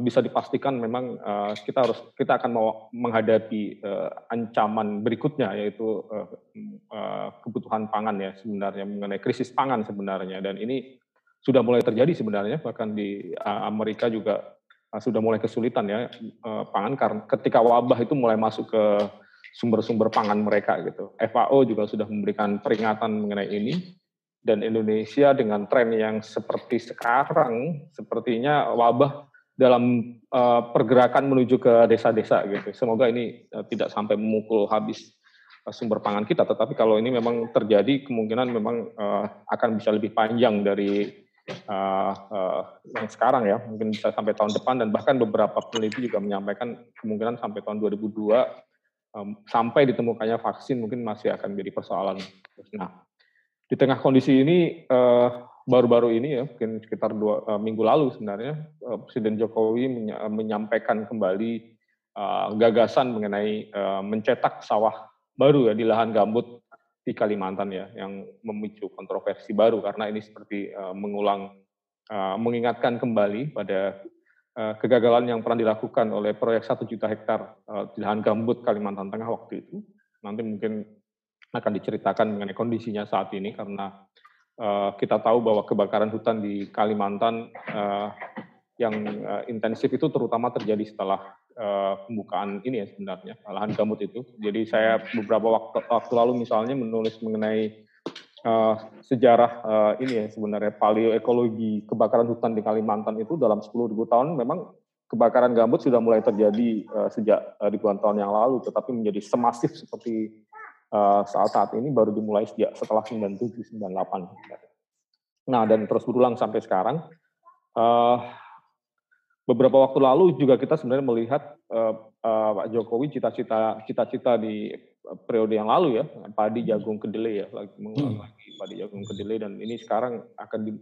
bisa dipastikan memang uh, kita harus kita akan mau menghadapi uh, ancaman berikutnya yaitu uh, uh, kebutuhan pangan ya sebenarnya mengenai krisis pangan sebenarnya dan ini sudah mulai terjadi sebenarnya bahkan di Amerika juga sudah mulai kesulitan ya pangan karena ketika wabah itu mulai masuk ke sumber-sumber pangan mereka gitu. FAO juga sudah memberikan peringatan mengenai ini dan Indonesia dengan tren yang seperti sekarang sepertinya wabah dalam uh, pergerakan menuju ke desa-desa gitu. Semoga ini uh, tidak sampai memukul habis uh, sumber pangan kita, tetapi kalau ini memang terjadi kemungkinan memang uh, akan bisa lebih panjang dari uh, uh, yang sekarang ya, mungkin bisa sampai tahun depan dan bahkan beberapa peneliti juga menyampaikan kemungkinan sampai tahun 2002 um, sampai ditemukannya vaksin mungkin masih akan menjadi persoalan. Nah, di tengah kondisi ini uh, baru-baru ini ya mungkin sekitar dua uh, minggu lalu sebenarnya uh, Presiden Jokowi menya, menyampaikan kembali uh, gagasan mengenai uh, mencetak sawah baru ya di lahan gambut di Kalimantan ya yang memicu kontroversi baru. Karena ini seperti uh, mengulang uh, mengingatkan kembali pada uh, kegagalan yang pernah dilakukan oleh proyek satu juta hektar uh, di lahan gambut Kalimantan Tengah waktu itu. Nanti mungkin akan diceritakan mengenai kondisinya saat ini karena Eh, kita tahu bahwa kebakaran hutan di Kalimantan uh, yang uh, intensif itu terutama terjadi setelah pembukaan ini ya sebenarnya lahan gambut itu. Jadi saya beberapa waktu, waktu lalu misalnya menulis mengenai uh, sejarah uh, ini ya sebenarnya paleoekologi kebakaran hutan di Kalimantan itu dalam 10.000 tahun memang kebakaran gambut sudah mulai terjadi uh, sejak uh, ribuan tahun yang lalu, tetapi menjadi semasif seperti saat saat ini baru dimulai sejak setelah 97 98. Nah, dan terus berulang sampai sekarang. Uh, beberapa waktu lalu juga kita sebenarnya melihat uh, Pak Jokowi cita-cita cita-cita di periode yang lalu ya padi jagung kedelai ya lagi mengulang hmm. lagi padi jagung kedelai dan ini sekarang akan di,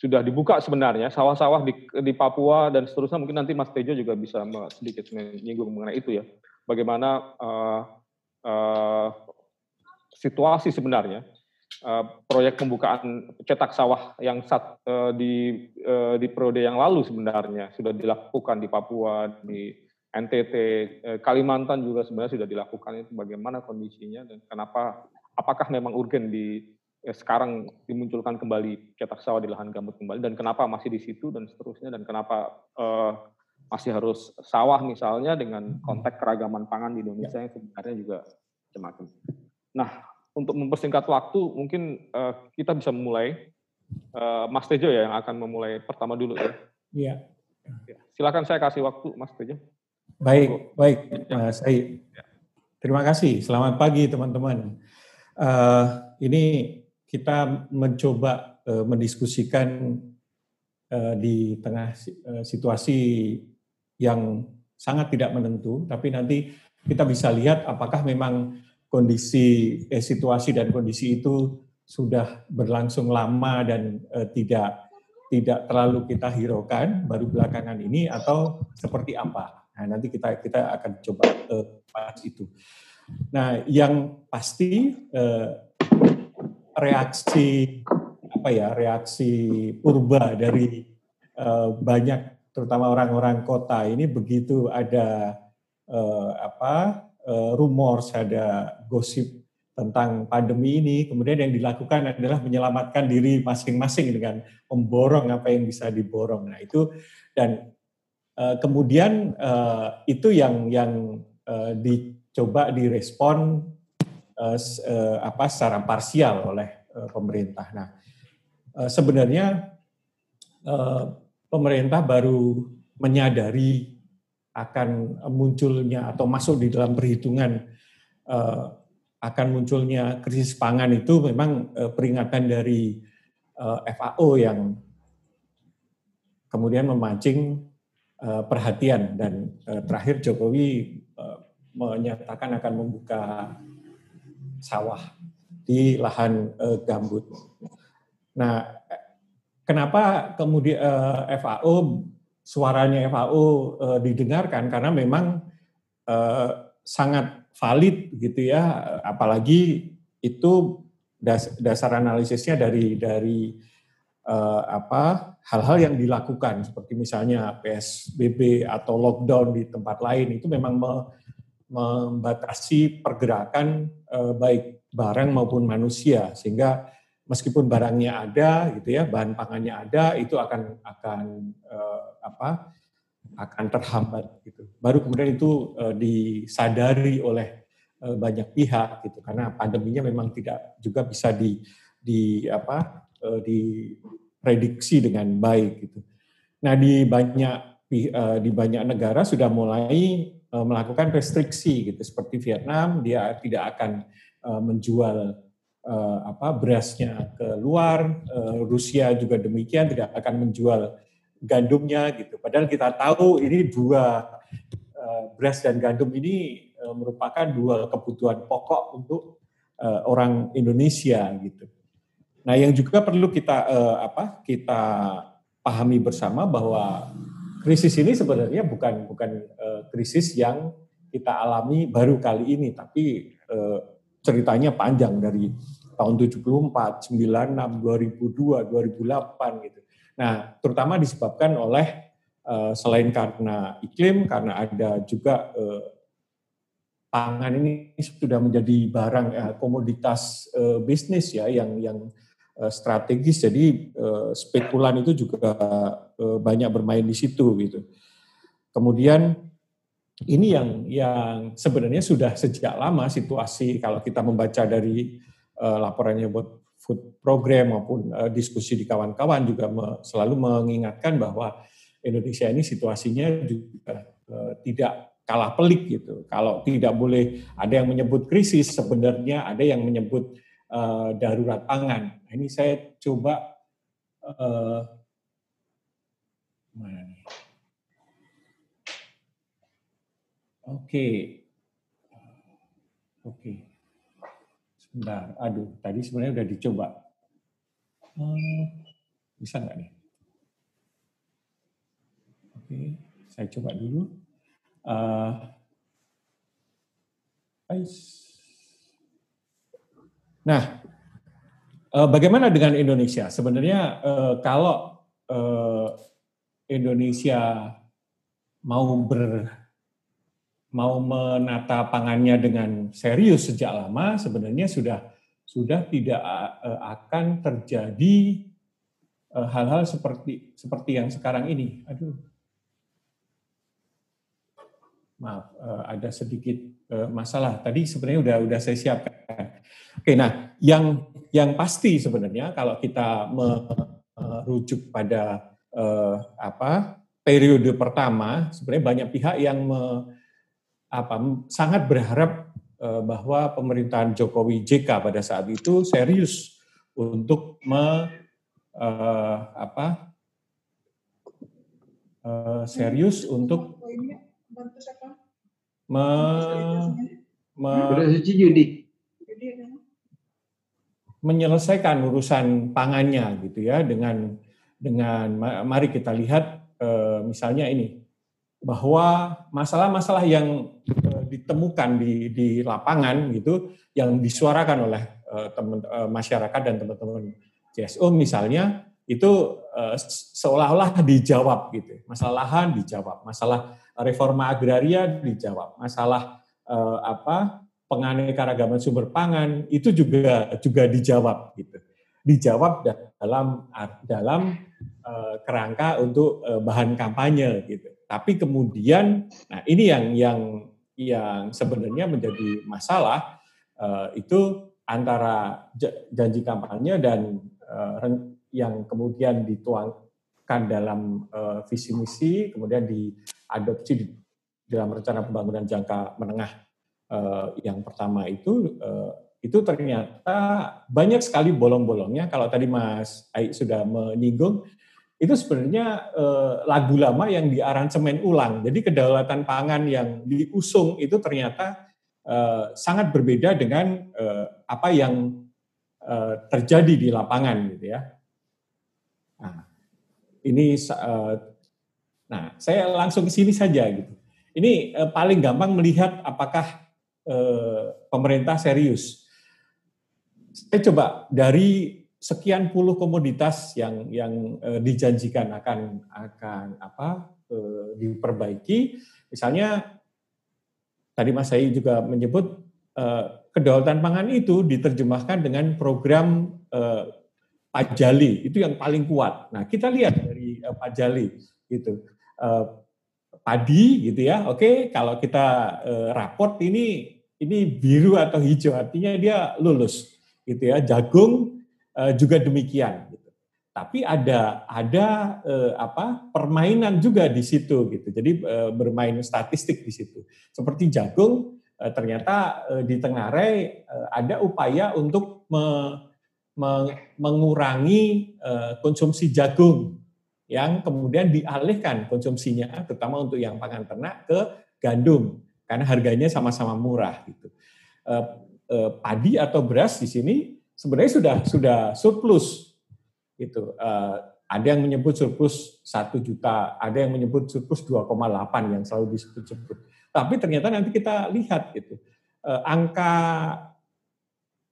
sudah dibuka sebenarnya sawah-sawah di, di Papua dan seterusnya mungkin nanti Mas Tejo juga bisa sedikit menyinggung mengenai itu ya bagaimana uh, uh, situasi sebenarnya uh, proyek pembukaan cetak sawah yang sat, uh, di uh, di periode yang lalu sebenarnya sudah dilakukan di Papua, di NTT, uh, Kalimantan juga sebenarnya sudah dilakukan itu bagaimana kondisinya dan kenapa apakah memang urgen di sekarang dimunculkan kembali cetak sawah di lahan gambut kembali dan kenapa masih di situ dan seterusnya dan kenapa uh, masih harus sawah misalnya dengan konteks keragaman pangan di Indonesia yang sebenarnya juga macam-macam. Nah, untuk mempersingkat waktu, mungkin uh, kita bisa memulai. Uh, Mas Tejo ya yang akan memulai pertama dulu ya. Iya. Ya, silakan saya kasih waktu, Mas Tejo. Baik, baik, ya. Mas. Ya. Terima kasih. Selamat pagi, teman-teman. Uh, ini kita mencoba uh, mendiskusikan uh, di tengah uh, situasi yang sangat tidak menentu, tapi nanti kita bisa lihat apakah memang kondisi eh, situasi dan kondisi itu sudah berlangsung lama dan eh, tidak tidak terlalu kita hiraukan baru belakangan ini atau seperti apa. Nah, nanti kita kita akan coba eh, bahas itu. Nah, yang pasti eh, reaksi apa ya reaksi purba dari eh, banyak terutama orang-orang kota ini begitu ada eh, apa uh, rumors, ada gosip tentang pandemi ini, kemudian yang dilakukan adalah menyelamatkan diri masing-masing dengan memborong apa yang bisa diborong. Nah itu dan uh, kemudian uh, itu yang yang uh, dicoba direspon uh, uh, apa secara parsial oleh uh, pemerintah. Nah uh, sebenarnya uh, pemerintah baru menyadari akan munculnya atau masuk di dalam perhitungan uh, akan munculnya krisis pangan itu memang uh, peringatan dari uh, FAO yang kemudian memancing perhatian dan terakhir Jokowi menyatakan akan membuka sawah di lahan gambut. Nah, kenapa kemudian FAO suaranya FAO uh, didengarkan karena memang uh, sangat valid gitu ya. Apalagi itu das, dasar analisisnya dari dari uh, apa hal-hal yang dilakukan. Seperti misalnya PSBB atau lockdown di tempat lain itu memang me, membatasi pergerakan uh, baik barang maupun manusia. Sehingga meskipun barangnya ada gitu ya bahan pangannya ada itu akan akan uh, apa akan terhambat gitu. Baru kemudian itu uh, disadari oleh uh, banyak pihak gitu. Karena pandeminya memang tidak juga bisa di di apa uh, diprediksi dengan baik gitu. Nah di banyak uh, di banyak negara sudah mulai melakukan restriksi gitu. Seperti Vietnam dia tidak akan uh, menjual uh, apa berasnya ke luar, uh, Rusia juga demikian tidak akan menjual gandumnya gitu. Padahal kita tahu ini dua uh, beras dan gandum ini uh, merupakan dua kebutuhan pokok untuk uh, orang Indonesia gitu. Nah, yang juga perlu kita uh, apa? Kita pahami bersama bahwa krisis ini sebenarnya bukan bukan uh, krisis yang kita alami baru kali ini, tapi uh, ceritanya panjang dari tahun 74, 96, 2002, 2008 gitu. Nah, terutama disebabkan oleh uh, selain karena iklim, karena ada juga uh, pangan ini sudah menjadi barang uh, komoditas uh, bisnis ya yang yang Eh, strategis jadi eh, spekulan itu juga eh, banyak bermain di situ gitu. Kemudian ini yang yang sebenarnya sudah sejak lama situasi kalau kita membaca dari laporannya buat food program maupun diskusi di kawan-kawan juga selalu mengingatkan bahwa Indonesia ini situasinya juga tidak kalah pelik gitu. Kalau tidak boleh ada yang menyebut krisis sebenarnya ada yang menyebut uh, darurat pangan. Nah, ini saya coba uh? Oke, okay. oke. Okay. Sebentar, aduh, tadi sebenarnya udah dicoba. Hmm, bisa nggak nih? Oke, saya coba dulu. Uh, Nah, eh, bagaimana dengan Indonesia? Sebenarnya eh, kalau eh, Indonesia mau ber mau menata pangannya dengan serius sejak lama, sebenarnya sudah sudah tidak akan terjadi hal-hal seperti seperti yang sekarang ini. Aduh, maaf, ada sedikit masalah. Tadi sebenarnya udah udah saya siapkan. Oke, nah yang yang pasti sebenarnya kalau kita merujuk pada eh, apa periode pertama, sebenarnya banyak pihak yang apa sangat berharap eh, bahwa pemerintahan Jokowi JK pada saat itu serius untuk me, eh, apa eh, serius untuk me, me, menyelesaikan urusan pangannya gitu ya dengan dengan mari kita lihat eh, misalnya ini bahwa masalah-masalah yang eh, ditemukan di di lapangan gitu yang disuarakan oleh eh, teman masyarakat dan teman-teman CSO misalnya itu seolah-olah dijawab gitu. Masalah lahan dijawab masalah reforma agraria dijawab masalah apa penganekaragaman sumber pangan itu juga juga dijawab gitu. Dijawab dalam dalam uh, kerangka untuk uh, bahan kampanye gitu tapi kemudian nah ini yang yang yang sebenarnya menjadi masalah uh, itu antara janji kampanye dan uh, yang kemudian dituangkan dalam uh, visi misi kemudian diadopsi di dalam rencana pembangunan jangka menengah yang pertama itu itu ternyata banyak sekali bolong-bolongnya. Kalau tadi Mas Aik sudah menyinggung, itu sebenarnya uh, lagu lama yang diaransemen ulang. Jadi kedaulatan pangan yang diusung itu ternyata uh, sangat berbeda dengan uh, apa yang uh, terjadi di lapangan, gitu ya. Nah, ini, uh, nah saya langsung ke sini saja gitu. Ini uh, paling gampang melihat apakah Eh, pemerintah serius. Saya coba dari sekian puluh komoditas yang yang uh, dijanjikan akan akan apa uh, diperbaiki. Misalnya tadi Mas Sai juga menyebut uh, kedaulatan pangan itu diterjemahkan dengan program uh, Pajali itu yang paling kuat. Nah kita lihat dari uh, Pajali itu uh, padi gitu ya. Oke kalau kita uh, raport ini ini biru atau hijau artinya dia lulus gitu ya. Jagung Eh, juga demikian. Gitu. Tapi ada ada eh, apa permainan juga di situ gitu. Jadi eh, bermain statistik di situ. Seperti jagung eh, ternyata eh, di Tenggarai eh, ada upaya untuk me, me, mengurangi eh, konsumsi jagung yang kemudian dialihkan konsumsinya terutama untuk yang pangan ternak ke gandum karena harganya sama-sama murah gitu. Padi atau beras di sini sebenarnya sudah sudah surplus itu uh, ada yang menyebut surplus satu juta, ada yang menyebut surplus 2,8 yang selalu disebut-sebut. Tapi ternyata nanti kita lihat gitu, uh, angka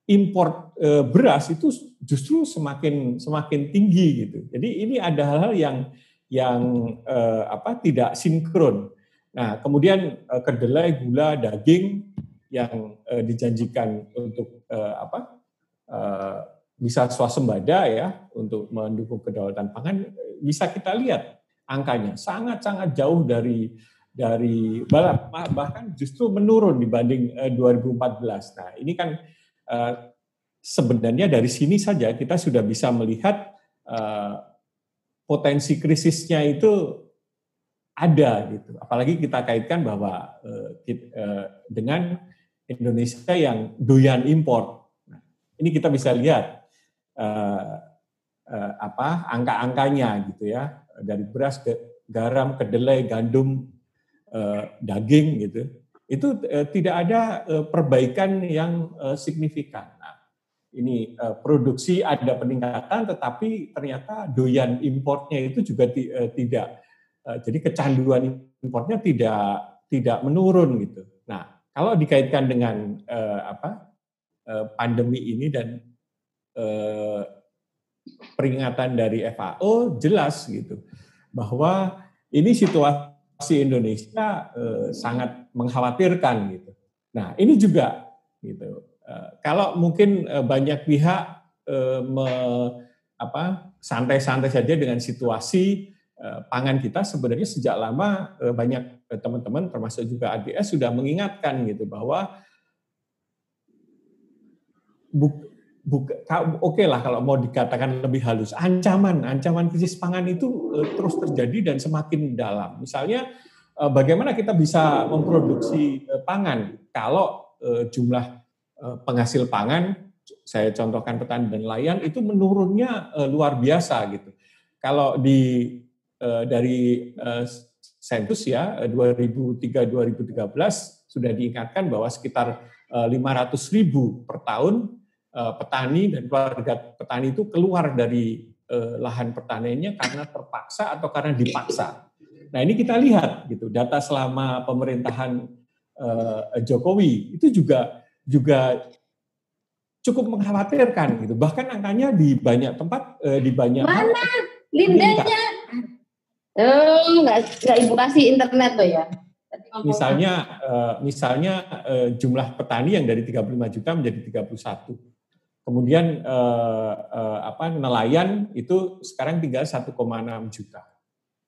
impor uh, beras itu justru semakin semakin tinggi gitu. Jadi ini ada hal-hal yang yang uh, apa tidak sinkron. Nah, kemudian uh, kedelai, gula, daging yang uh, dijanjikan untuk uh, apa Eh, bisa swasembada ya untuk mendukung kedaulatan pangan bisa kita lihat angkanya sangat-sangat jauh dari dari bahkan justru menurun dibanding 2014. Eh, nah, ini kan eh, sebenarnya dari sini saja kita sudah bisa melihat potensi krisisnya itu ada gitu. Apalagi kita kaitkan bahwa dengan Indonesia yang doyan impor ini kita bisa lihat uh, uh, apa angka-angkanya gitu ya dari beras ke garam, kedelai, gandum, uh, daging gitu. Itu tidak ada perbaikan yang signifikan. Nah, ini produksi ada peningkatan, tetapi ternyata doyan importnya itu juga tidak. Jadi kecanduan importnya tidak tidak menurun gitu. Nah, kalau dikaitkan dengan apa Eh, pandemi ini dan eh, peringatan dari FAO jelas gitu bahwa ini situasi Indonesia eh, sangat mengkhawatirkan gitu. Nah ini juga gitu. Kalau mungkin banyak pihak santai-santai saja dengan situasi pangan kita sebenarnya sejak lama banyak teman-teman termasuk juga ADS sudah mengingatkan gitu bahwa oke okay lah kalau mau dikatakan lebih halus, ancaman ancaman krisis pangan itu uh, terus terjadi dan semakin dalam. Misalnya uh, bagaimana kita bisa memproduksi uh, pangan kalau jumlah penghasil pangan, saya contohkan petani dan nelayan itu menurunnya luar biasa gitu. Kalau di dari sensus ya 2003-2013 sudah diingatkan bahwa sekitar 500 ribu per tahun Eh, petani dan keluarga petani itu keluar dari eh, lahan pertaniannya karena terpaksa atau karena dipaksa. Nah ini kita lihat gitu data selama pemerintahan eh, Jokowi itu juga juga cukup mengkhawatirkan gitu. Bahkan angkanya di banyak tempat di banyak mana? lindanya? Oh nggak nggak ibu kasih internet tuh ya. Misalnya misalnya jumlah petani yang dari 35 juta menjadi 31 Kemudian eh, eh, apa nelayan itu sekarang tinggal 1,6 juta.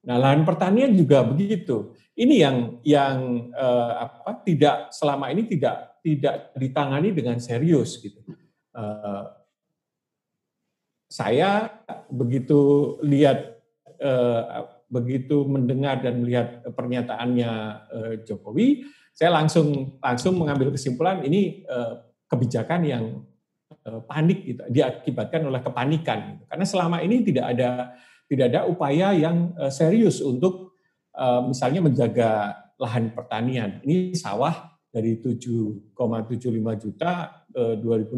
Nah, lahan pertanian juga begitu. Ini yang yang eh, apa tidak selama ini tidak tidak ditangani dengan serius gitu. Eh, saya begitu lihat eh, begitu mendengar dan melihat pernyataannya eh, Jokowi, saya langsung langsung mengambil kesimpulan ini eh, kebijakan yang panik gitu, diakibatkan oleh kepanikan. Gitu. Karena selama ini tidak ada tidak ada upaya yang eh, serius untuk eh, misalnya menjaga lahan pertanian. Ini sawah dari 7,75 juta 2016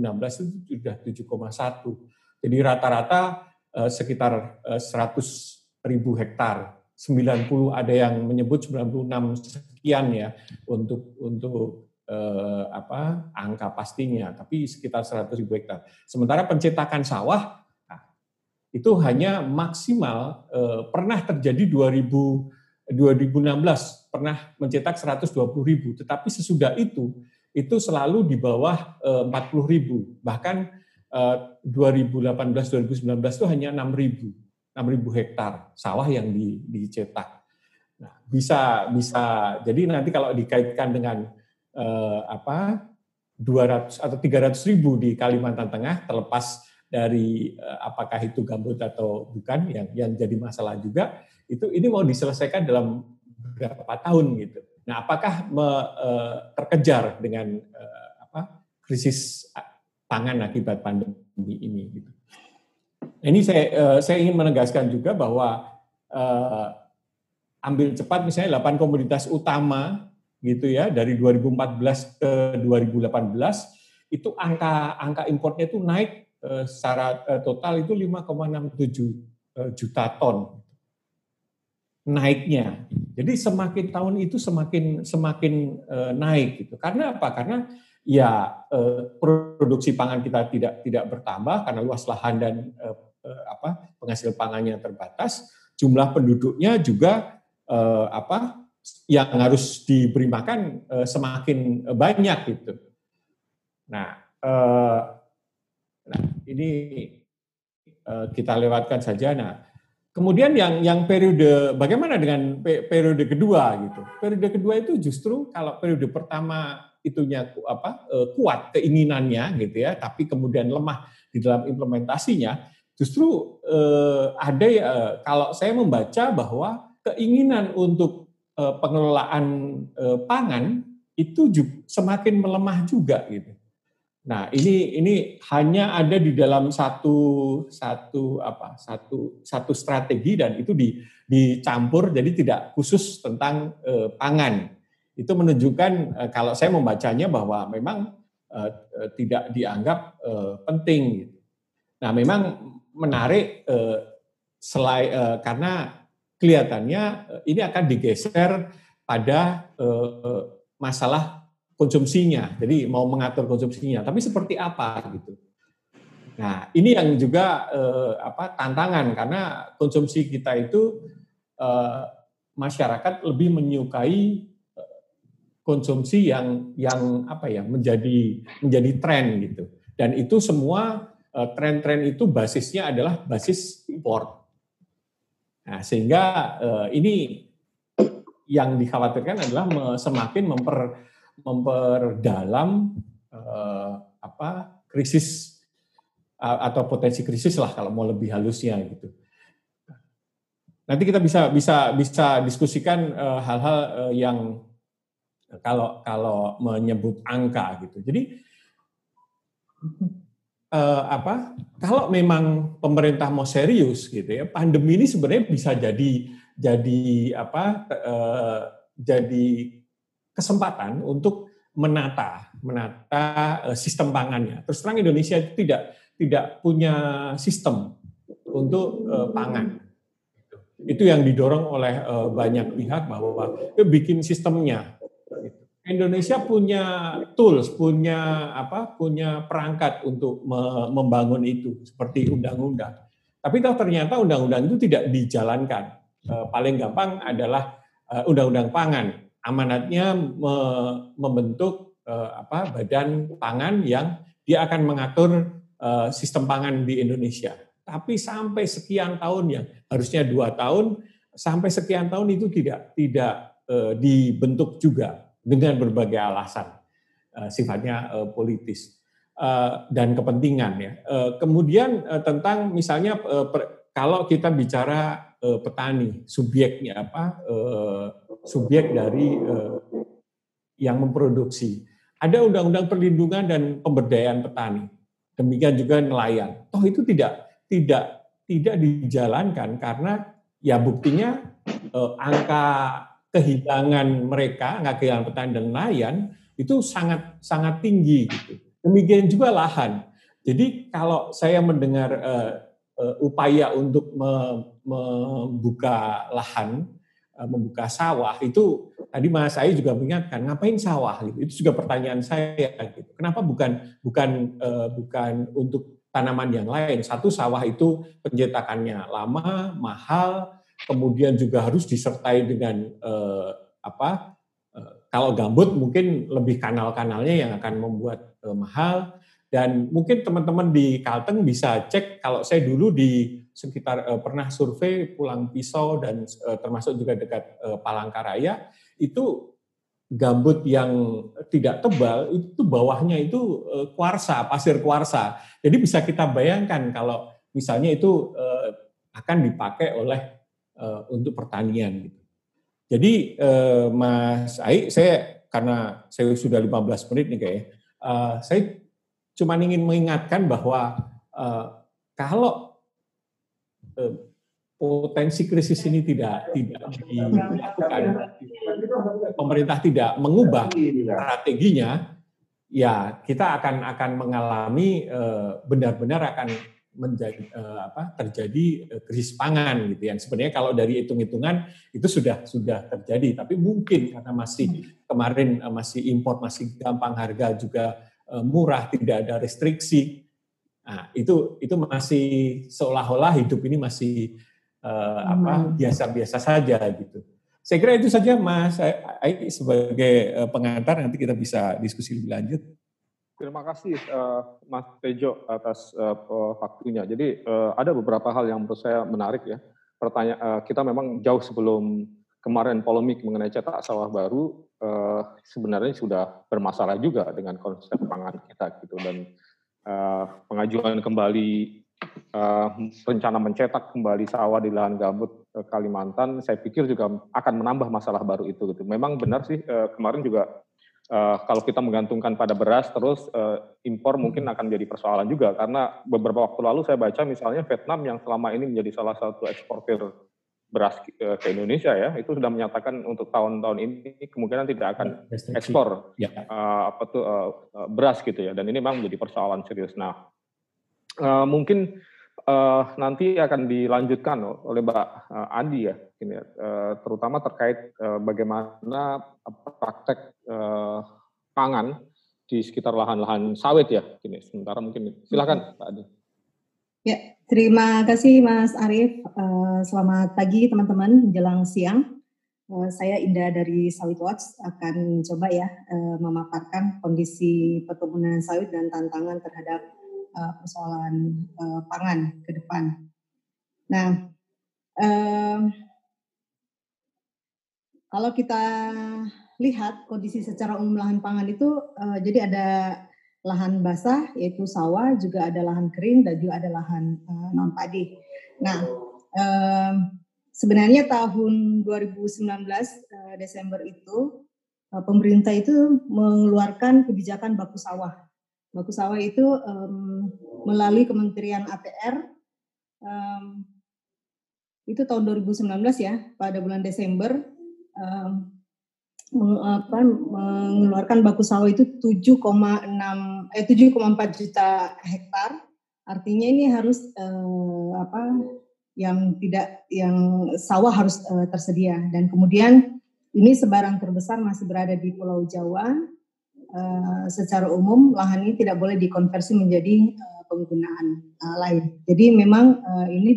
itu sudah 7,1. Jadi rata-rata sekitar 100 ribu hektar. 90 ada yang menyebut 96 sekian ya untuk untuk eh, apa angka pastinya, tapi sekitar 100 ribu hektar. Sementara pencetakan sawah itu hanya maksimal eh, pernah terjadi 2000 2016 pernah mencetak 120 ribu, tetapi sesudah itu itu selalu di bawah eh, 40 ribu. Bahkan eh, 2018-2019 itu hanya 6 ribu, 6 ribu hektar sawah yang di, dicetak. Nah, bisa bisa jadi nanti kalau dikaitkan dengan eh, apa 200 atau 300 ribu di Kalimantan Tengah terlepas dari eh, apakah itu gambut atau bukan yang yang jadi masalah juga itu ini mau diselesaikan dalam beberapa tahun gitu. Nah, apakah me, uh, terkejar dengan uh, apa krisis pangan akibat pandemi ini gitu. Ini saya uh, saya ingin menegaskan juga bahwa uh, ambil cepat misalnya 8 komoditas utama gitu ya dari 2014 ke 2018 itu angka angka importnya itu naik uh, secara uh, total itu 5,67 juta ton naiknya. Jadi semakin tahun itu semakin semakin naik gitu. Karena apa? Karena ya produksi pangan kita tidak tidak bertambah karena luas lahan dan apa penghasil pangannya terbatas. Jumlah penduduknya juga apa yang harus diberi makan uh, semakin banyak gitu. Nah, uh, nah ini kita lewatkan saja. Nah, Kemudian yang yang periode bagaimana dengan periode kedua gitu? Periode kedua itu justru kalau periode pertama itunya apa eh, kuat keinginannya gitu ya, tapi kemudian lemah di dalam implementasinya, justru eh, ada ya kalau saya membaca bahwa keinginan untuk eh, pengelolaan eh, pangan itu juga semakin melemah juga gitu. Nah, ini ini hanya ada di dalam satu satu apa? satu satu strategi dan itu di dicampur jadi tidak khusus tentang eh, pangan. Itu menunjukkan eh, kalau saya membacanya bahwa memang eh, eh tidak dianggap eh, penting gitu. Nah, memang menarik eh, selain eh, karena kelihatannya eh, ini akan digeser pada eh, masalah konsumsinya. Jadi mau mengatur konsumsinya, tapi seperti apa gitu. Nah, ini yang juga eh, apa tantangan karena konsumsi kita itu masyarakat lebih menyukai konsumsi yang yang apa ya menjadi menjadi tren gitu. Dan itu semua tren-tren itu basisnya adalah basis import. Nah, sehingga eh, ini yang dikhawatirkan adalah semakin memper memperdalam uh, apa krisis atau potensi krisis lah kalau mau lebih halusnya gitu. Nanti kita bisa bisa bisa diskusikan uh, hal-hal uh, yang kalau kalau menyebut angka gitu. Jadi uh, apa? Kalau memang pemerintah mau serius gitu ya, pandemi ini sebenarnya bisa jadi jadi apa? Uh, jadi kesempatan untuk menata menata eh, sistem pangannya. Terus terang Indonesia itu tidak tidak punya sistem untuk uh, pangan. Itu yang didorong oleh uh, banyak pihak bahwa bikin sistemnya. Indonesia punya tools, punya apa? Punya perangkat untuk me membangun itu seperti undang-undang. Tapi tahu ternyata undang-undang itu tidak dijalankan. Uh, paling gampang adalah undang-undang pangan amanatnya me, membentuk uh, apa badan pangan yang dia akan mengatur sistem pangan di Indonesia. Tapi sampai sekian tahun yang harusnya dua tahun sampai sekian tahun itu tidak tidak dibentuk juga dengan berbagai alasan uh, sifatnya uh, politis uh, dan kepentingan ya. Kemudian tentang misalnya kalau kita bicara petani, subjeknya apa, subjek dari yang memproduksi. Ada undang-undang perlindungan dan pemberdayaan petani. Demikian juga nelayan. Toh itu tidak tidak tidak dijalankan karena ya buktinya angka kehilangan mereka, angka kehilangan petani dan nelayan itu sangat sangat tinggi gitu. Demikian juga lahan. Jadi kalau saya mendengar uh, uh, upaya untuk me, membuka lahan, uh, membuka sawah itu tadi Mas saya juga mengingatkan ngapain sawah gitu. Itu juga pertanyaan saya gitu. Kenapa bukan bukan uh, bukan untuk tanaman yang lain. Satu sawah itu pencetakannya lama, mahal, kemudian juga harus disertai dengan eh, apa? Eh, kalau gambut mungkin lebih kanal-kanalnya yang akan membuat eh, mahal dan mungkin teman-teman di Kalteng bisa cek kalau saya dulu di sekitar eh, pernah survei Pulang Pisau dan eh, termasuk juga dekat eh, Palangkaraya itu gambut yang tidak tebal itu bawahnya itu eh, kuarsa, pasir kuarsa. Jadi bisa kita bayangkan kalau misalnya itu eh, akan dipakai oleh uh, untuk pertanian gitu. Jadi uh, Mas Ai, saya karena saya sudah 15 menit nih kayak, uh, saya cuma ingin mengingatkan bahwa kalau potensi krisis ini tidak tidak dilakukan, pemerintah tidak mengubah strateginya, ya kita akan akan mengalami benar-benar akan menjadi uh, apa terjadi uh, krisis pangan gitu ya. Sebenarnya kalau dari hitung-hitungan itu sudah sudah terjadi, tapi mungkin karena masih kemarin uh, masih impor masih gampang harga juga uh, murah, tidak ada restriksi. Nah, itu itu masih seolah-olah hidup ini masih uh, apa biasa-biasa saja gitu. Saya kira itu saja Mas Aik sebagai pengantar nanti kita bisa diskusi lebih lanjut. Terima kasih uh, Mas Tejo atas uh, waktunya. Jadi uh, ada beberapa hal yang menurut saya menarik ya. Pertanyaan uh, kita memang jauh sebelum kemarin polemik mengenai cetak sawah baru uh, sebenarnya sudah bermasalah juga dengan konsep pangan kita gitu dan uh, pengajuan kembali uh, rencana mencetak kembali sawah di lahan gambut uh, Kalimantan saya pikir juga akan menambah masalah baru itu gitu. Memang benar sih uh, kemarin juga uh, kalau kita menggantungkan pada beras terus uh, impor mungkin hmm. akan jadi persoalan juga karena beberapa waktu lalu saya baca misalnya Vietnam yang selama ini menjadi salah satu eksportir beras ke Indonesia ya itu sudah menyatakan untuk tahun-tahun ini kemungkinan tidak akan ekspor ya. uh, apa tuh uh, beras gitu ya dan ini memang menjadi persoalan serius. Nah uh, mungkin uh, nanti akan dilanjutkan oleh Mbak Andi ya, ini, uh, terutama terkait uh, bagaimana praktek uh, pangan di sekitar lahan-lahan sawit ya. Gini, sementara mungkin silakan Pak Adi. Ya, terima kasih Mas Arief. Selamat pagi teman-teman menjelang siang. Saya Indah dari Sawit Watch akan coba ya memaparkan kondisi perkebunan sawit dan tantangan terhadap persoalan pangan ke depan. Nah, kalau kita lihat kondisi secara umum lahan pangan itu uh, jadi ada lahan basah yaitu sawah, juga ada lahan kering dan juga ada lahan uh, non padi. Nah, uh, sebenarnya tahun 2019 uh, Desember itu uh, pemerintah itu mengeluarkan kebijakan baku sawah. Baku sawah itu um, melalui Kementerian ATR um, itu tahun 2019 ya pada bulan Desember apa, mengeluarkan baku sawah itu 7,6 eh 7,4 juta hektar. Artinya ini harus eh, apa yang tidak yang sawah harus eh, tersedia dan kemudian ini sebaran terbesar masih berada di Pulau Jawa. Eh, secara umum lahan ini tidak boleh dikonversi menjadi eh, penggunaan eh, lain. Jadi memang eh, ini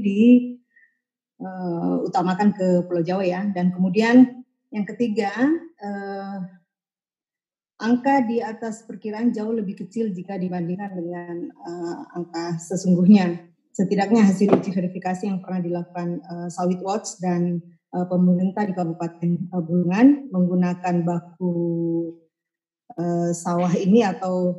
diutamakan eh, ke Pulau Jawa ya dan kemudian yang ketiga, eh, angka di atas perkiraan jauh lebih kecil jika dibandingkan dengan eh, angka sesungguhnya. Setidaknya hasil uji verifikasi yang pernah dilakukan eh, Sawit Watch dan eh, pemerintah di Kabupaten eh, Bulungan menggunakan baku eh, sawah ini atau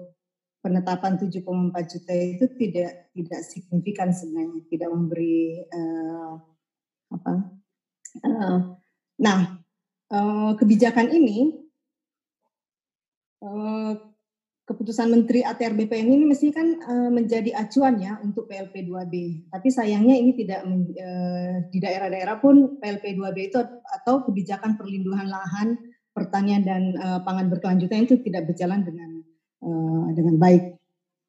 penetapan 7,4 juta itu tidak tidak signifikan sebenarnya, tidak memberi uh, apa. Uh, nah, Eh, kebijakan ini uh, keputusan Menteri ATR BPN ini mestinya kan uh, menjadi acuan ya untuk PLP 2B. Tapi sayangnya ini tidak uh, di daerah-daerah pun PLP 2B itu atau kebijakan perlindungan lahan pertanian dan uh, pangan berkelanjutan itu tidak berjalan dengan uh, dengan baik.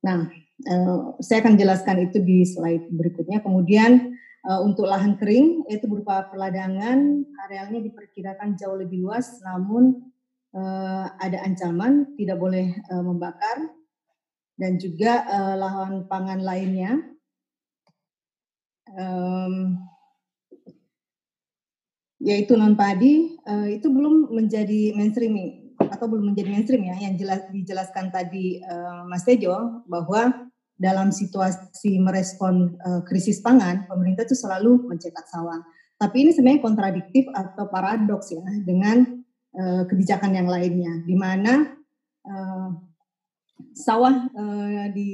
Nah, uh, saya akan jelaskan itu di slide berikutnya. Kemudian untuk lahan kering yaitu berupa peladangan, arealnya diperkirakan jauh lebih luas, namun uh, ada ancaman tidak boleh uh, membakar dan juga lahan pangan lainnya. Yaitu non padi itu belum menjadi mainstreaming atau belum menjadi mainstream ya yang jelas dijelaskan tadi Mas Tejo bahwa dalam situasi merespon uh, krisis pangan pemerintah itu selalu mencetak sawah. Tapi ini sebenarnya kontradiktif atau paradoks ya dengan uh, kebijakan yang lainnya di mana uh, sawah uh, di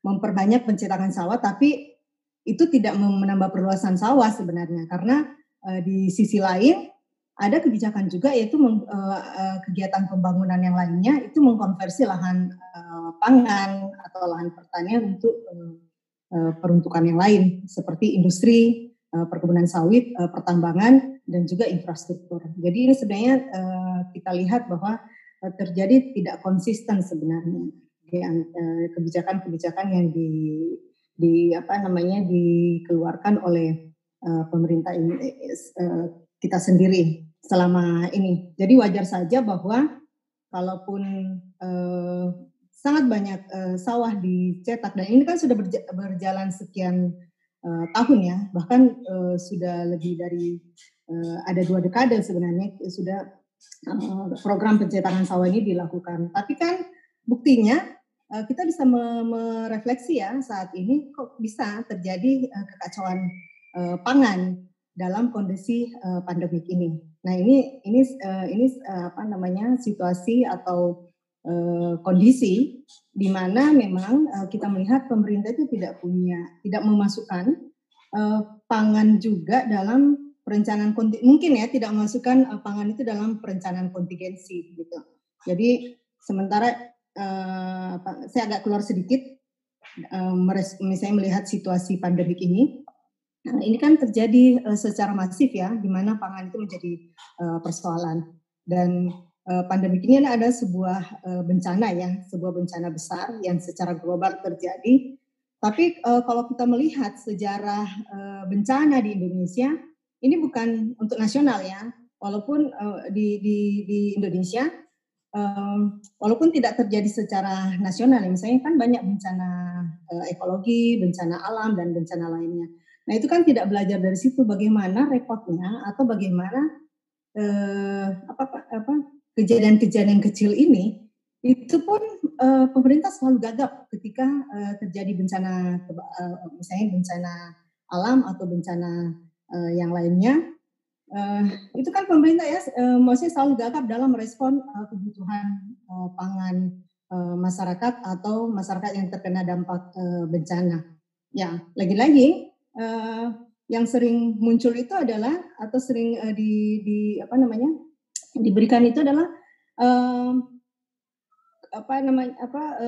memperbanyak pencetakan sawah tapi itu tidak menambah perluasan sawah sebenarnya. Karena uh, di sisi lain ada kebijakan juga yaitu uh, kegiatan pembangunan yang lainnya itu mengkonversi lahan uh, pangan atau lahan pertanian untuk uh, peruntukan yang lain seperti industri, uh, perkebunan sawit, uh, pertambangan dan juga infrastruktur. Jadi ini sebenarnya uh, kita lihat bahwa terjadi tidak konsisten sebenarnya kebijakan-kebijakan yang di di apa namanya dikeluarkan oleh uh, pemerintah ini uh, kita sendiri selama ini. Jadi wajar saja bahwa kalaupun uh, sangat banyak uh, sawah dicetak dan ini kan sudah berja berjalan sekian uh, tahun ya, bahkan uh, sudah lebih dari uh, ada dua dekade sebenarnya sudah uh, program pencetakan sawah ini dilakukan. Tapi kan buktinya uh, kita bisa merefleksi ya saat ini kok bisa terjadi uh, kekacauan uh, pangan dalam kondisi uh, pandemik ini. Nah ini ini uh, ini uh, apa namanya situasi atau uh, kondisi di mana memang uh, kita melihat pemerintah itu tidak punya tidak memasukkan uh, pangan juga dalam perencanaan mungkin ya tidak memasukkan uh, pangan itu dalam perencanaan kontingensi gitu. Jadi sementara uh, saya agak keluar sedikit misalnya melihat situasi pandemik ini Nah, ini kan terjadi uh, secara masif ya, di mana pangan itu menjadi uh, persoalan. Dan uh, pandemi ini ada sebuah uh, bencana ya, sebuah bencana besar yang secara global terjadi. Tapi uh, kalau kita melihat sejarah uh, bencana di Indonesia, ini bukan untuk nasional ya, walaupun uh, di, di, di Indonesia, um, walaupun tidak terjadi secara nasional, misalnya kan banyak bencana uh, ekologi, bencana alam dan bencana lainnya Nah itu kan tidak belajar dari situ bagaimana repotnya atau bagaimana eh, apa apa kejadian-kejadian kecil ini itu pun eh, pemerintah selalu gagap ketika eh, terjadi bencana eh, misalnya bencana alam atau bencana eh, yang lainnya eh, itu kan pemerintah ya eh, maksudnya selalu gagap dalam merespon eh, kebutuhan eh, pangan eh, masyarakat atau masyarakat yang terkena dampak eh, bencana. Ya, lagi-lagi uh, yang sering muncul itu adalah atau sering uh, di, di apa namanya diberikan itu adalah uh, apa namanya apa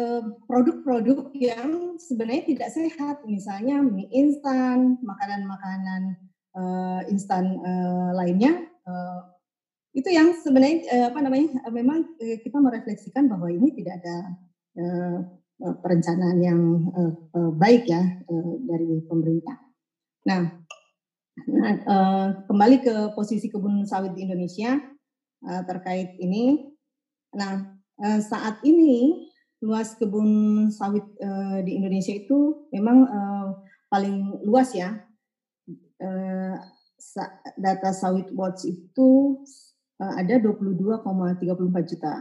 produk-produk uh, yang sebenarnya tidak sehat misalnya mie instan makanan-makanan uh, instan uh, lainnya uh, itu yang sebenarnya uh, apa namanya uh, memang uh, kita merefleksikan bahwa ini tidak ada uh, perencanaan yang uh, uh, baik ya uh, dari pemerintah. Nah, nah uh, kembali ke posisi kebun sawit di Indonesia uh, terkait ini. Nah, uh, saat ini luas kebun sawit di Indonesia itu memang paling luas ya. Data sawit watch itu ada 22,34 juta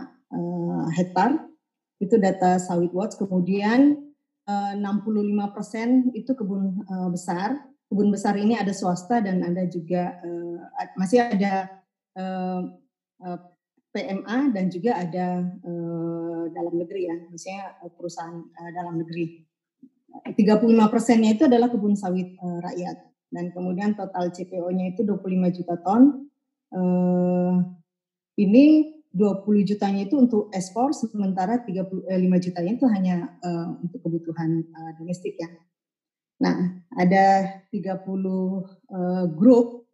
hektar. Itu data sawit watch. Kemudian uh, 65 persen itu kebun besar kebun besar ini ada swasta dan ada juga uh, masih ada uh, uh, PMA dan juga ada uh, dalam negeri ya, misalnya perusahaan uh, dalam negeri. 35 persennya itu adalah kebun sawit uh, rakyat dan kemudian total CPO-nya itu 25 juta ton. Uh, ini 20 jutanya itu untuk ekspor, sementara 35 jutanya itu hanya uh, untuk kebutuhan uh, domestik ya. Nah, ada 30 uh, eh, grup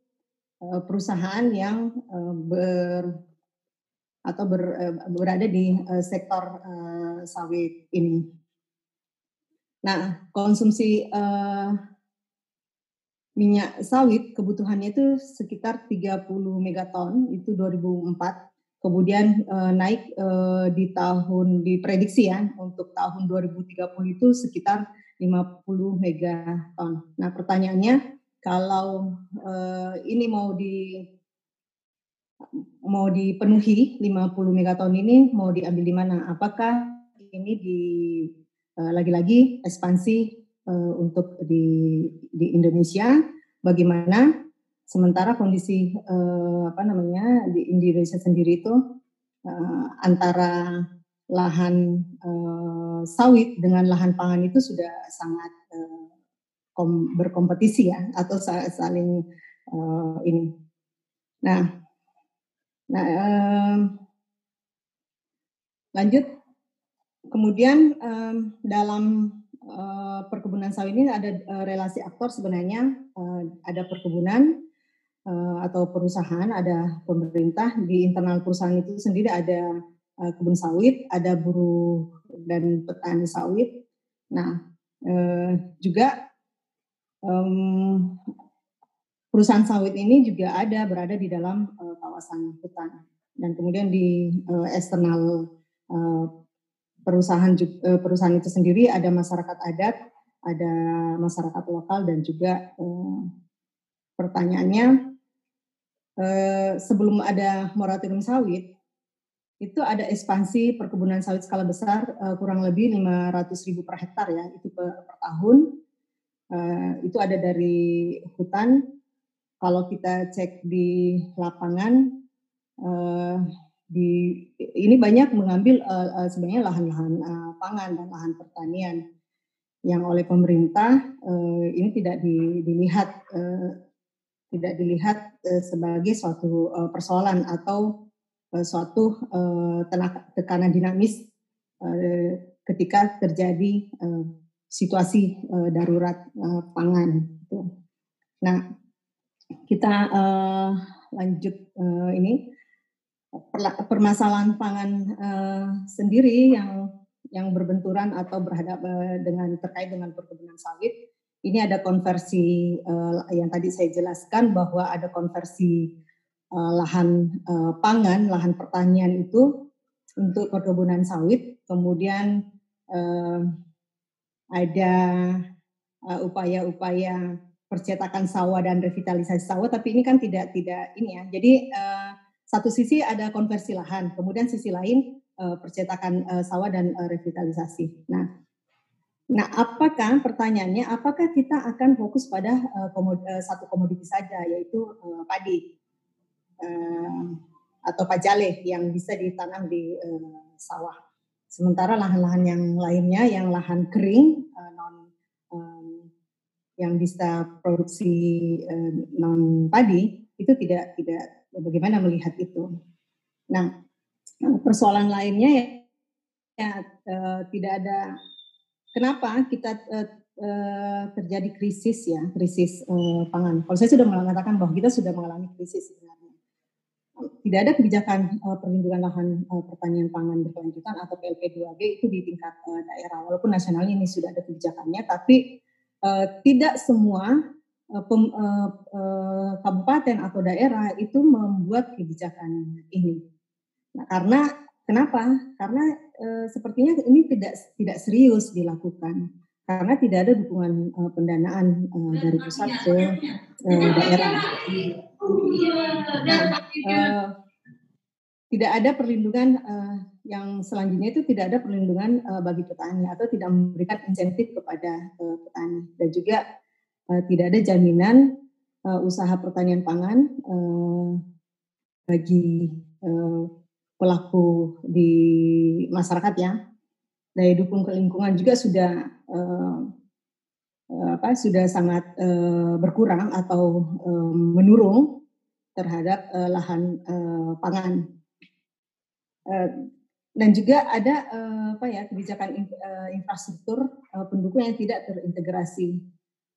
uh, perusahaan yang uh, ber atau ber, uh, berada di uh, sektor uh, sawit ini. Nah, konsumsi uh, minyak sawit kebutuhannya itu sekitar 30 megaton itu 2004 kemudian uh, naik uh, di tahun diprediksi ya untuk tahun 2030 itu sekitar 50 megaton. Nah pertanyaannya kalau uh, ini mau di mau dipenuhi 50 megaton ini mau diambil di mana? Apakah ini di lagi-lagi ekspansi uh, untuk di di Indonesia? Bagaimana Sementara kondisi eh, apa namanya di Indonesia sendiri itu eh, antara lahan eh, sawit dengan lahan pangan itu sudah sangat eh, kom, berkompetisi ya atau saling eh, ini. Nah, nah lanjut kemudian eh, dalam uh, perkebunan sawit ini ada uh, relasi aktor sebenarnya uh, ada perkebunan uh, atau perusahaan, ada pemerintah di internal perusahaan itu sendiri ada uh, kebun sawit, ada buruh dan petani sawit. Nah, uh, juga um, perusahaan sawit ini juga ada berada di dalam uh, kawasan hutan dan kemudian di uh, eksternal uh, perusahaan uh, perusahaan itu sendiri ada masyarakat adat, ada masyarakat lokal dan juga uh, pertanyaannya Eh, sebelum ada moratorium sawit, itu ada ekspansi perkebunan sawit skala besar uh, kurang lebih 500 ribu per hektar ya, itu per, per tahun. Uh, itu ada dari hutan. Kalau kita cek di lapangan, uh, di ini banyak mengambil uh, uh, sebenarnya lahan-lahan uh, pangan dan lahan pertanian yang oleh pemerintah uh, ini tidak di, dilihat uh, tidak dilihat uh, sebagai suatu uh, persoalan atau suatu uh, tenaga, tekanan dinamis uh, ketika terjadi situasi darurat pangan. Gitu. Nah, kita lanjut ini permasalahan pangan sendiri yang yang berbenturan atau berhadapan dengan terkait dengan perkebunan sawit ini ada konversi uh, yang tadi saya jelaskan bahwa ada konversi uh, lahan uh, pangan, lahan pertanian itu untuk perkebunan sawit, kemudian uh, ada upaya-upaya uh, percetakan sawah dan revitalisasi sawah, tapi ini kan tidak tidak ini ya. Jadi uh, satu sisi ada konversi lahan, kemudian sisi lain uh, percetakan uh, sawah dan uh, revitalisasi. Nah, Nah, apakah pertanyaannya, apakah kita akan fokus pada uh, komod, uh, satu komoditi saja, yaitu uh, padi uh, atau pajale yang bisa ditanam di uh, sawah. Sementara lahan-lahan yang lainnya, yang lahan kering, uh, non um, yang bisa produksi uh, non padi, itu tidak tidak bagaimana melihat itu. Nah, persoalan lainnya ya, ya uh, tidak ada kenapa kita uh, terjadi krisis ya, krisis uh, pangan. Kalau saya sudah mengatakan bahwa kita sudah mengalami krisis sebenarnya. Tidak ada kebijakan uh, perlindungan lahan uh, pertanian pangan berkelanjutan atau PLP 2G itu di tingkat uh, daerah. Walaupun nasional ini sudah ada kebijakannya, tapi uh, tidak semua uh, pem, uh, uh, kabupaten atau daerah itu membuat kebijakan ini. Nah, karena Kenapa? Karena e, sepertinya ini tidak tidak serius dilakukan karena tidak ada dukungan e, pendanaan e, dari pusat ke e, daerah. Nah, e, tidak ada perlindungan e, yang selanjutnya itu tidak ada perlindungan e, bagi petani atau tidak memberikan insentif kepada e, petani. Dan juga e, tidak ada jaminan e, usaha pertanian pangan e, bagi e, pelaku di masyarakat ya. Daya dukung ke lingkungan juga sudah uh, apa sudah sangat uh, berkurang atau uh, menurun terhadap uh, lahan uh, pangan. Uh, dan juga ada uh, apa ya kebijakan in, uh, infrastruktur uh, pendukung yang tidak terintegrasi.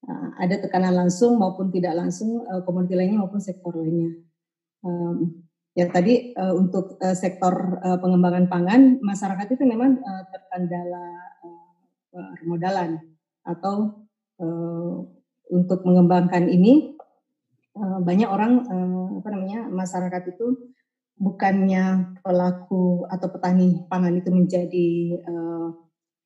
Uh, ada tekanan langsung maupun tidak langsung uh, komoditi lainnya maupun sektor lainnya. Um, Ya tadi uh, untuk uh, sektor uh, pengembangan pangan masyarakat itu memang uh, terkendala uh, atau uh, untuk mengembangkan ini banyak orang uh, apa namanya masyarakat itu bukannya pelaku atau petani pangan itu menjadi uh,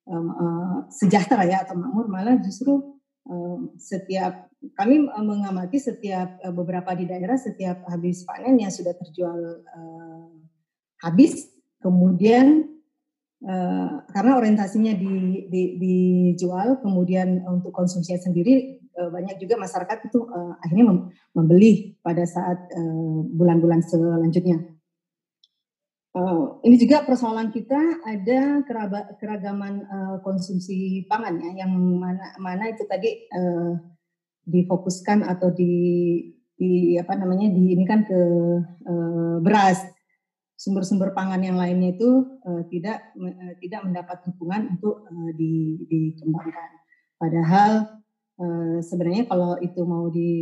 uh, sejahtera ya atau makmur, malah justru uh, setiap kami mengamati setiap uh, beberapa di daerah setiap habis panen yang sudah terjual uh, habis, kemudian uh, karena orientasinya di, di, dijual, kemudian untuk konsumsi sendiri uh, banyak juga masyarakat itu uh, akhirnya membeli pada saat bulan-bulan uh, selanjutnya. Ini juga persoalan kita ada keragaman konsumsi pangan ya, yang mana mana itu tadi difokuskan atau di, di apa namanya di ini kan ke beras sumber-sumber pangan yang lainnya itu tidak tidak mendapat dukungan untuk di, dikembangkan. Padahal uh, sebenarnya kalau itu mau di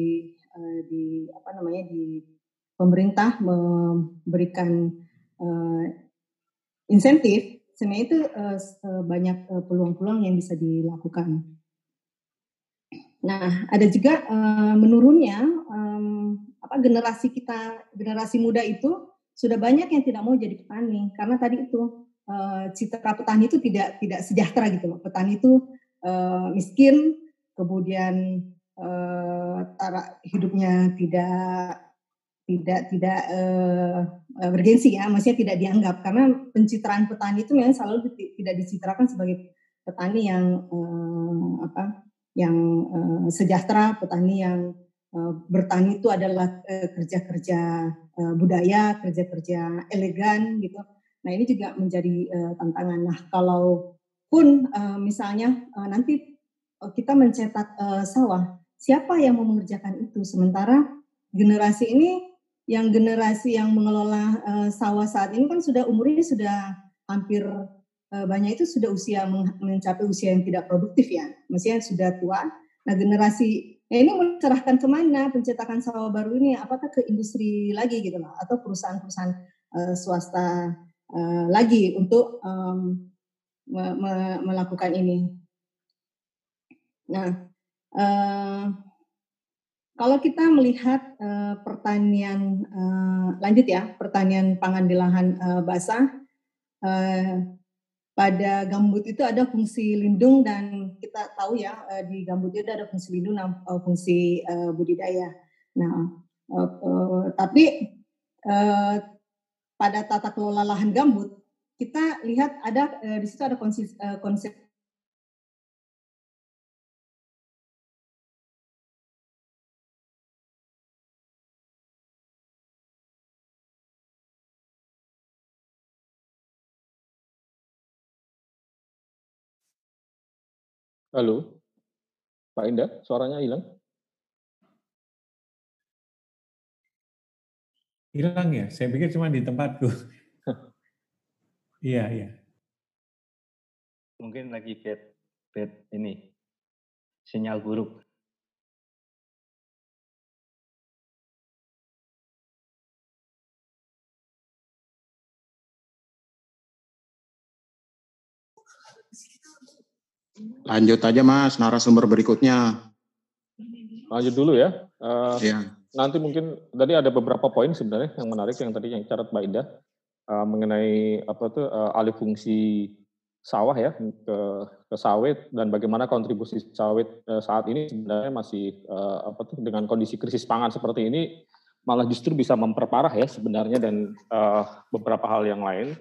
uh, di apa namanya di pemerintah memberikan uh, insentif, sebenarnya itu uh, banyak peluang-peluang uh, yang bisa dilakukan. Nah, ada juga uh, menurunnya um, apa generasi kita, generasi muda itu sudah banyak yang tidak mau jadi petani karena tadi itu uh, citra petani itu tidak tidak sejahtera gitu loh. Petani itu uh, miskin, kemudian uh, hidupnya tidak tidak tidak uh, bergensi ya, maksudnya tidak dianggap karena pencitraan petani itu memang selalu tidak dicitrakan sebagai petani yang uh, apa yang uh, sejahtera, petani yang uh, bertani itu adalah kerja-kerja uh, budaya, kerja-kerja elegan gitu. Nah ini juga menjadi tantangan. Nah kalau pun misalnya nanti kita mencetak uh, sawah, siapa yang mau mengerjakan itu? Sementara generasi ini yang generasi yang mengelola uh, sawah saat ini kan sudah umurnya sudah hampir uh, banyak itu sudah usia mencapai usia yang tidak produktif ya, maksudnya sudah tua. Nah generasi ya ini mau diserahkan ke mana pencetakan sawah baru ini? Apakah ke industri lagi gitu loh, atau perusahaan-perusahaan uh, swasta uh, lagi untuk um, me me melakukan ini? Nah. Uh, kalau kita melihat uh, pertanian uh, lanjut ya, pertanian pangan di lahan uh, basah, uh, pada gambut itu ada fungsi lindung dan kita tahu ya uh, di gambut itu ada fungsi lindung dan uh, fungsi uh, budidaya. Nah, uh, uh, tapi uh, pada tata kelola lahan gambut kita lihat ada di situ ada konsep Halo, Pak Indah, suaranya hilang? Hilang ya? Saya pikir cuma di tempatku. Iya, iya. Mungkin lagi bad, bad ini, sinyal buruk. Lanjut aja Mas, narasumber berikutnya. Lanjut dulu ya. Uh, ya. Nanti mungkin tadi ada beberapa poin sebenarnya yang menarik yang tadi yang catat Mbak Indah uh, mengenai apa tuh uh, alih fungsi sawah ya ke, ke sawit dan bagaimana kontribusi sawit uh, saat ini sebenarnya masih uh, apa tuh dengan kondisi krisis pangan seperti ini malah justru bisa memperparah ya sebenarnya dan uh, beberapa hal yang lain.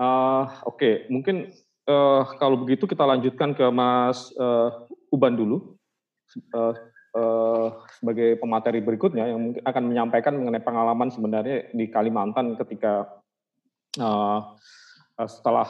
Uh, Oke, okay. mungkin uh, kalau begitu kita lanjutkan ke Mas uh, Uban dulu. Uh, uh, sebagai pemateri berikutnya yang mungkin akan menyampaikan mengenai pengalaman sebenarnya di Kalimantan ketika uh, setelah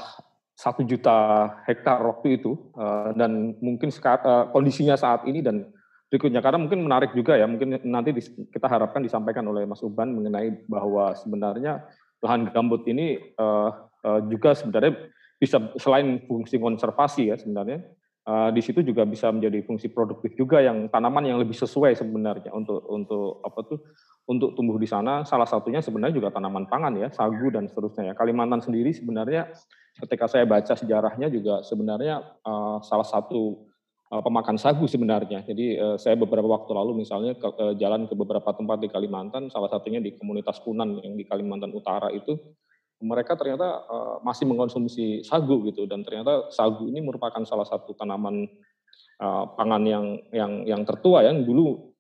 satu juta hektar waktu itu uh, dan mungkin sekat, uh, kondisinya saat ini dan berikutnya. Karena mungkin menarik juga ya mungkin nanti kita harapkan disampaikan oleh Mas Uban mengenai bahwa sebenarnya lahan gambut ini uh, uh, juga sebenarnya bisa selain fungsi konservasi ya sebenarnya uh, di situ juga bisa menjadi fungsi produktif juga yang tanaman yang lebih sesuai sebenarnya untuk untuk apa tuh untuk tumbuh di sana salah satunya sebenarnya juga tanaman pangan ya sagu dan seterusnya ya Kalimantan sendiri sebenarnya ketika saya baca sejarahnya juga sebenarnya uh, salah satu uh, pemakan sagu sebenarnya. Jadi saya beberapa waktu lalu misalnya jalan ke beberapa tempat di Kalimantan, salah satunya di komunitas Punan yang di Kalimantan Utara itu mereka ternyata uh, masih mengkonsumsi sagu gitu dan ternyata sagu ini merupakan salah satu tanaman uh, pangan yang yang yang tertua yang dulu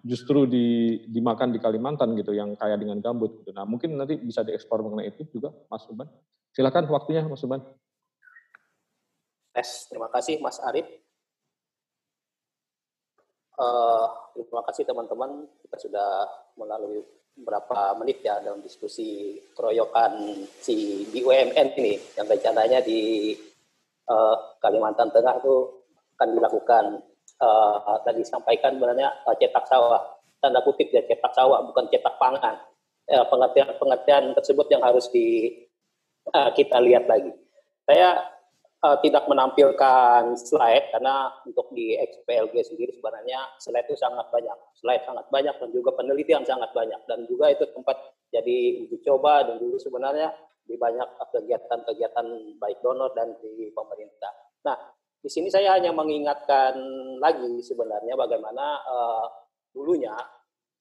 justru di, dimakan di Kalimantan gitu yang kaya dengan gambut gitu. Nah, mungkin nanti bisa diekspor mengenai itu juga Mas Uban. Silakan waktunya Mas Uban. Yes, terima kasih Mas Arif. Uh, terima kasih teman-teman. Kita sudah melalui beberapa menit ya dalam diskusi keroyokan si BUMN ini? Yang rencananya di uh, Kalimantan Tengah itu akan dilakukan. Uh, tadi sampaikan sebenarnya uh, cetak sawah. Tanda kutip ya cetak sawah bukan cetak pangan. Uh, pengertian pengertian tersebut yang harus di uh, kita lihat lagi. Saya uh, tidak menampilkan slide karena untuk di XPLG sendiri sebenarnya slide itu sangat banyak slide sangat banyak dan juga penelitian sangat banyak dan juga itu tempat jadi uji coba dan juga sebenarnya di banyak kegiatan-kegiatan baik donor dan di pemerintah. Nah, di sini saya hanya mengingatkan lagi sebenarnya bagaimana uh, dulunya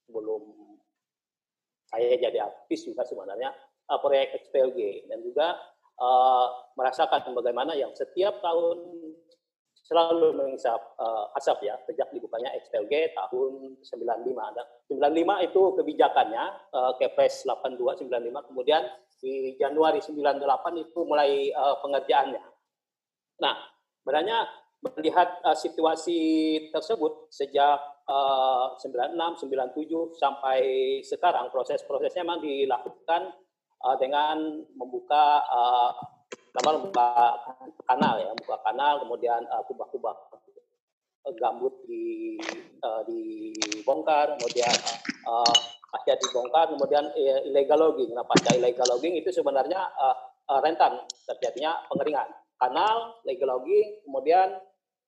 sebelum saya jadi aktif juga sebenarnya uh, proyek XPLG dan juga uh, merasakan bagaimana yang setiap tahun selalu mengisap uh, asap ya sejak dibukanya XPLG tahun 95 dan 95 itu kebijakannya uh, Kepres 82 95 kemudian di Januari 98 itu mulai uh, pengerjaannya. Nah, Sebenarnya melihat uh, situasi tersebut sejak uh, 96, 97 sampai sekarang proses-prosesnya memang dilakukan uh, dengan membuka uh, membuka kanal ya, membuka kanal kemudian uh, kubah-kubah gambut di dibongkar kemudian uh, pasca dibongkar kemudian illegal logging. Nah pasca illegal logging itu sebenarnya rentan terjadinya pengeringan kanal, legal logging, kemudian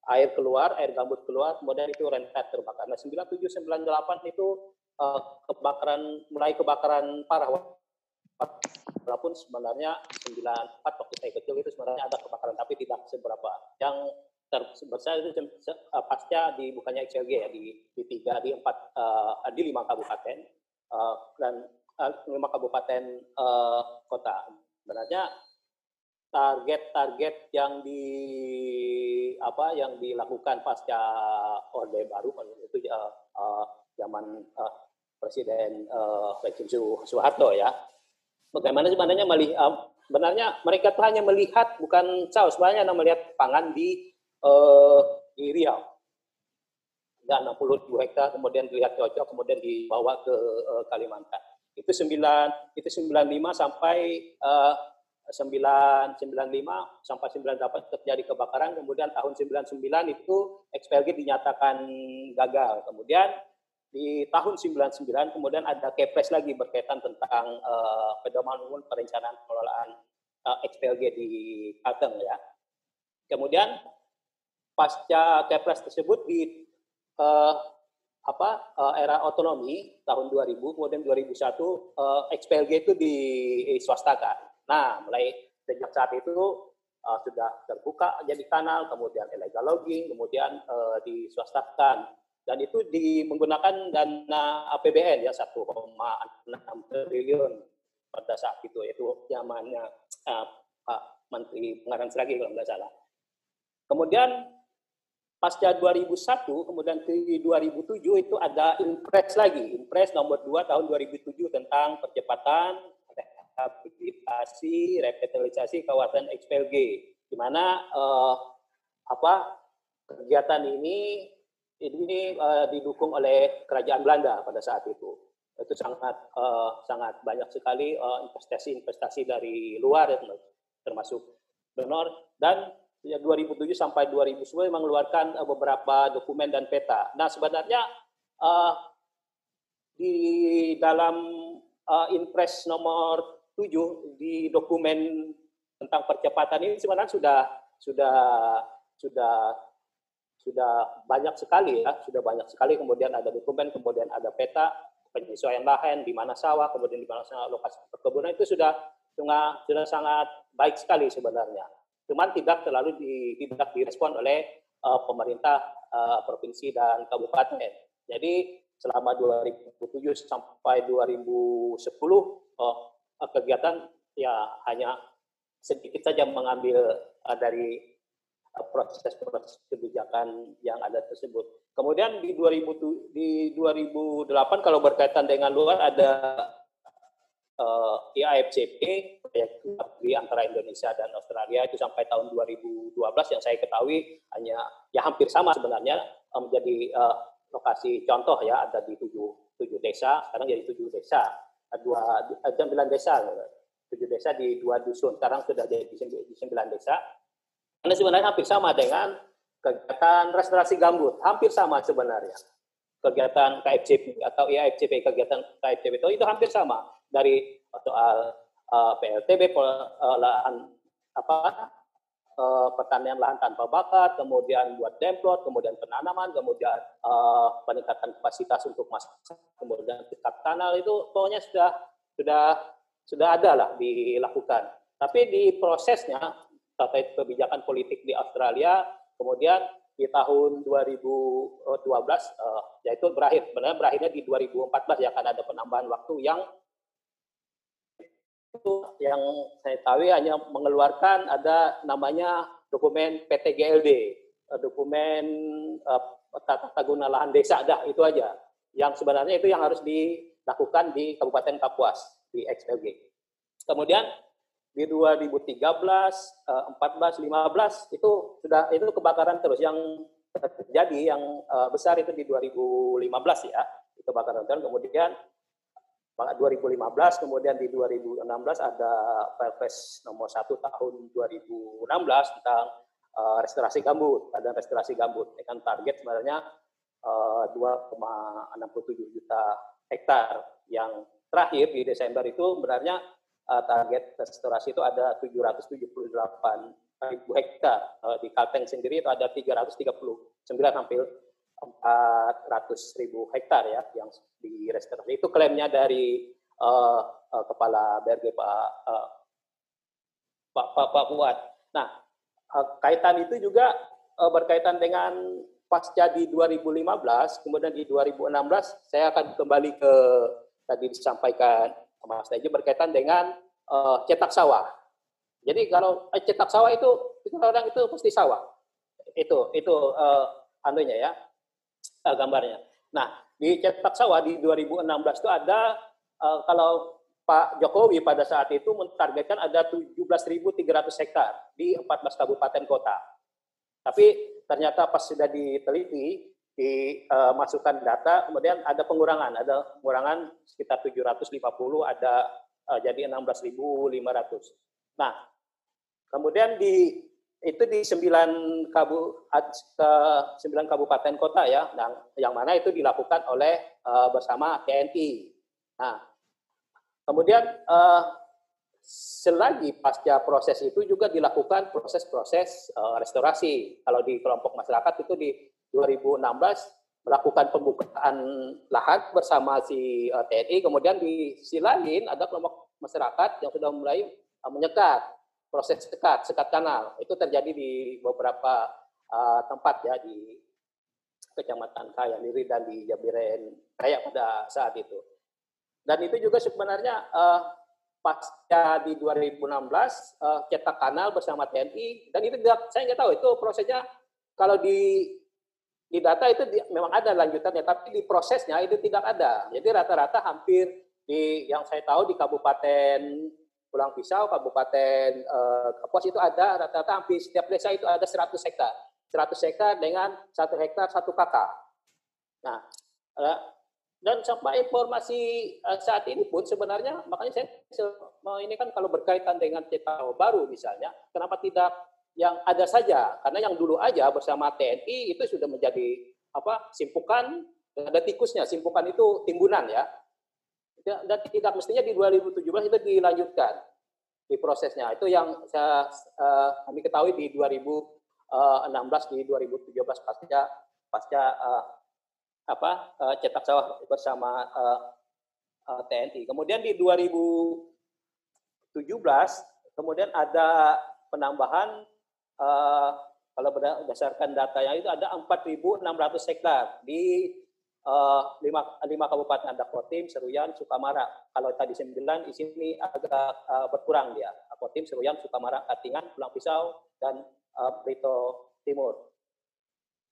air keluar, air gambut keluar, kemudian itu rentet terbakar. Nah, 97 98 itu uh, kebakaran mulai kebakaran parah walaupun sebenarnya 94 waktu saya kecil itu sebenarnya ada kebakaran tapi tidak seberapa. Yang terbesar itu uh, pasca dibukanya XLG ya di di tiga di empat uh, di lima kabupaten uh, dan uh, lima kabupaten uh, kota. Sebenarnya target-target yang di apa yang dilakukan pasca orde baru itu uh, uh, zaman uh, Presiden uh, Soeharto ya. Bagaimana sebenarnya melihat uh, sebenarnya mereka tuh hanya melihat bukan saus sebenarnya melihat pangan di uh, di Riau. Ya 62 hektar kemudian dilihat cocok kemudian dibawa ke uh, Kalimantan. Itu 9 itu 95 sampai uh, 995 sampai 98 terjadi kebakaran, kemudian tahun 99 itu XPLG dinyatakan gagal. Kemudian di tahun 99 kemudian ada kepres lagi berkaitan tentang uh, pedoman umum perencanaan pengelolaan uh, eh, XPLG di Kalteng ya. Kemudian pasca kepres tersebut di uh, apa uh, era otonomi tahun 2000 kemudian 2001 uh, XPLG itu diswastakan Nah, mulai sejak saat itu uh, sudah terbuka jadi kanal, kemudian illegal logging, kemudian uh, diswastakan dan itu di menggunakan dana APBN ya 1,6 triliun pada saat itu. Itu zamannya uh, Pak Menteri Pengarang Seragi kalau nggak salah. Kemudian pasca 2001, kemudian di 2007 itu ada impres lagi, impres nomor 2 tahun 2007 tentang percepatan rehabilitasi, revitalisasi kawasan XPLG, di mana uh, apa kegiatan ini ini uh, didukung oleh kerajaan Belanda pada saat itu. Itu sangat uh, sangat banyak sekali investasi-investasi uh, dari luar termasuk donor dan ya 2007 sampai 2010 mengeluarkan uh, beberapa dokumen dan peta. Nah, sebenarnya uh, di dalam uh, impres nomor 7 di dokumen tentang percepatan ini sebenarnya sudah sudah sudah sudah banyak sekali ya, sudah banyak sekali kemudian ada dokumen, kemudian ada peta penyesuaian lahan di mana sawah, kemudian di mana lokasi perkebunan itu sudah sudah sangat baik sekali sebenarnya. Cuman tidak terlalu di, tidak direspon oleh uh, pemerintah uh, provinsi dan kabupaten. Jadi selama 2007 sampai 2010 uh, kegiatan ya hanya sedikit saja mengambil uh, dari proses-proses kebijakan yang ada tersebut. Kemudian di 2000 di 2008 kalau berkaitan dengan luar ada uh, IAFCP proyek di antara Indonesia dan Australia. Itu sampai tahun 2012 yang saya ketahui hanya ya hampir sama sebenarnya menjadi uh, lokasi contoh ya ada di tujuh tujuh desa sekarang jadi tujuh desa. Dua sembilan desa tujuh desa di dua dusun. Sekarang sudah jadi di sembilan desa karena sebenarnya hampir sama dengan kegiatan restorasi gambut. Hampir sama sebenarnya. Kegiatan KFCP atau IAFCP kegiatan KFCP itu itu hampir sama. Dari soal uh, PLTB uh, lahan apa uh, pertanian lahan tanpa bakat, kemudian buat demplot, kemudian penanaman, kemudian uh, peningkatan kapasitas untuk masak, kemudian tingkat kanal itu pokoknya sudah sudah sudah ada lah dilakukan. Tapi di prosesnya terkait kebijakan politik di Australia, kemudian di tahun 2012 uh, yaitu berakhir, benar berakhirnya di 2014 ya akan ada penambahan waktu yang itu yang saya tahu hanya mengeluarkan ada namanya dokumen PTGLD, eh, dokumen uh, tata guna lahan desa dah itu aja. Yang sebenarnya itu yang harus dilakukan di Kabupaten Kapuas di XLG. Kemudian di 2013, 14, 15 itu sudah itu kebakaran terus. Yang terjadi yang uh, besar itu di 2015 ya kebakaran. Terus kemudian 2015, kemudian di 2016 ada Perpres nomor 1 tahun 2016 tentang uh, restorasi gambut, ada restorasi gambut. Dengan target sebenarnya uh, 2,67 juta hektar. Yang terakhir di Desember itu sebenarnya uh, target restorasi itu ada 778 ribu hektar. Uh, di Kalteng sendiri itu ada 339 hampir 400 ribu hektar ya yang di restorasi. Itu klaimnya dari uh, uh, kepala BRG Pak uh, Pak Pak, Pak Fuad. Nah, uh, kaitan itu juga uh, berkaitan dengan pasca di 2015, kemudian di 2016 saya akan kembali ke tadi disampaikan Mas Tejo berkaitan dengan uh, cetak sawah. Jadi kalau eh, cetak sawah itu orang itu pasti sawah. Itu itu uh, anunya ya uh, gambarnya. Nah, di cetak sawah di 2016 itu ada uh, kalau Pak Jokowi pada saat itu mentargetkan ada 17.300 hektar di 14 kabupaten kota. Tapi ternyata pas sudah diteliti, dimasukkan uh, data, kemudian ada pengurangan, ada pengurangan sekitar 750, ada uh, jadi 16.500. Nah, kemudian di itu di sembilan kabu ke kabupaten kota ya, yang yang mana itu dilakukan oleh uh, bersama TNI. Nah, kemudian uh, selagi pasca proses itu juga dilakukan proses-proses restorasi. Kalau di kelompok masyarakat itu di 2016 melakukan pembukaan lahan bersama si uh, TNI, kemudian di sisi lain ada kelompok masyarakat yang sudah mulai uh, menyekat proses sekat, sekat kanal. Itu terjadi di beberapa uh, tempat ya di Kecamatan Kaya Liri dan di Jabiren Raya pada saat itu. Dan itu juga sebenarnya uh, pasca di 2016 uh, cetak kanal bersama TNI dan itu saya nggak tahu itu prosesnya kalau di di data itu di, memang ada lanjutannya tapi di prosesnya itu tidak ada. Jadi rata-rata hampir di yang saya tahu di Kabupaten Pulang Pisau, Kabupaten eh, Kapuas itu ada rata-rata hampir setiap desa itu ada 100 hektar. 100 hektar dengan satu hektar satu kakak. Nah, eh, dan sampai informasi eh, saat ini pun sebenarnya makanya saya ini kan kalau berkaitan dengan cetak baru misalnya, kenapa tidak yang ada saja? Karena yang dulu aja bersama TNI itu sudah menjadi apa simpukan ada tikusnya, simpukan itu timbunan ya Ya, dan tidak mestinya di 2017 itu dilanjutkan di prosesnya. Itu yang saya uh, kami ketahui di 2016 di 2017 pasca pasca uh, apa uh, cetak sawah bersama uh, uh, TNI. Kemudian di 2017 kemudian ada penambahan uh, kalau berdasarkan datanya itu ada 4.600 hektar di uh, lima, lima kabupaten ada Kotim, Seruyan, Sukamara. Kalau tadi sembilan di sini agak uh, berkurang dia. Kotim, Seruyan, Sukamara, Katingan, Pulang Pisau, dan uh, Brito Timur.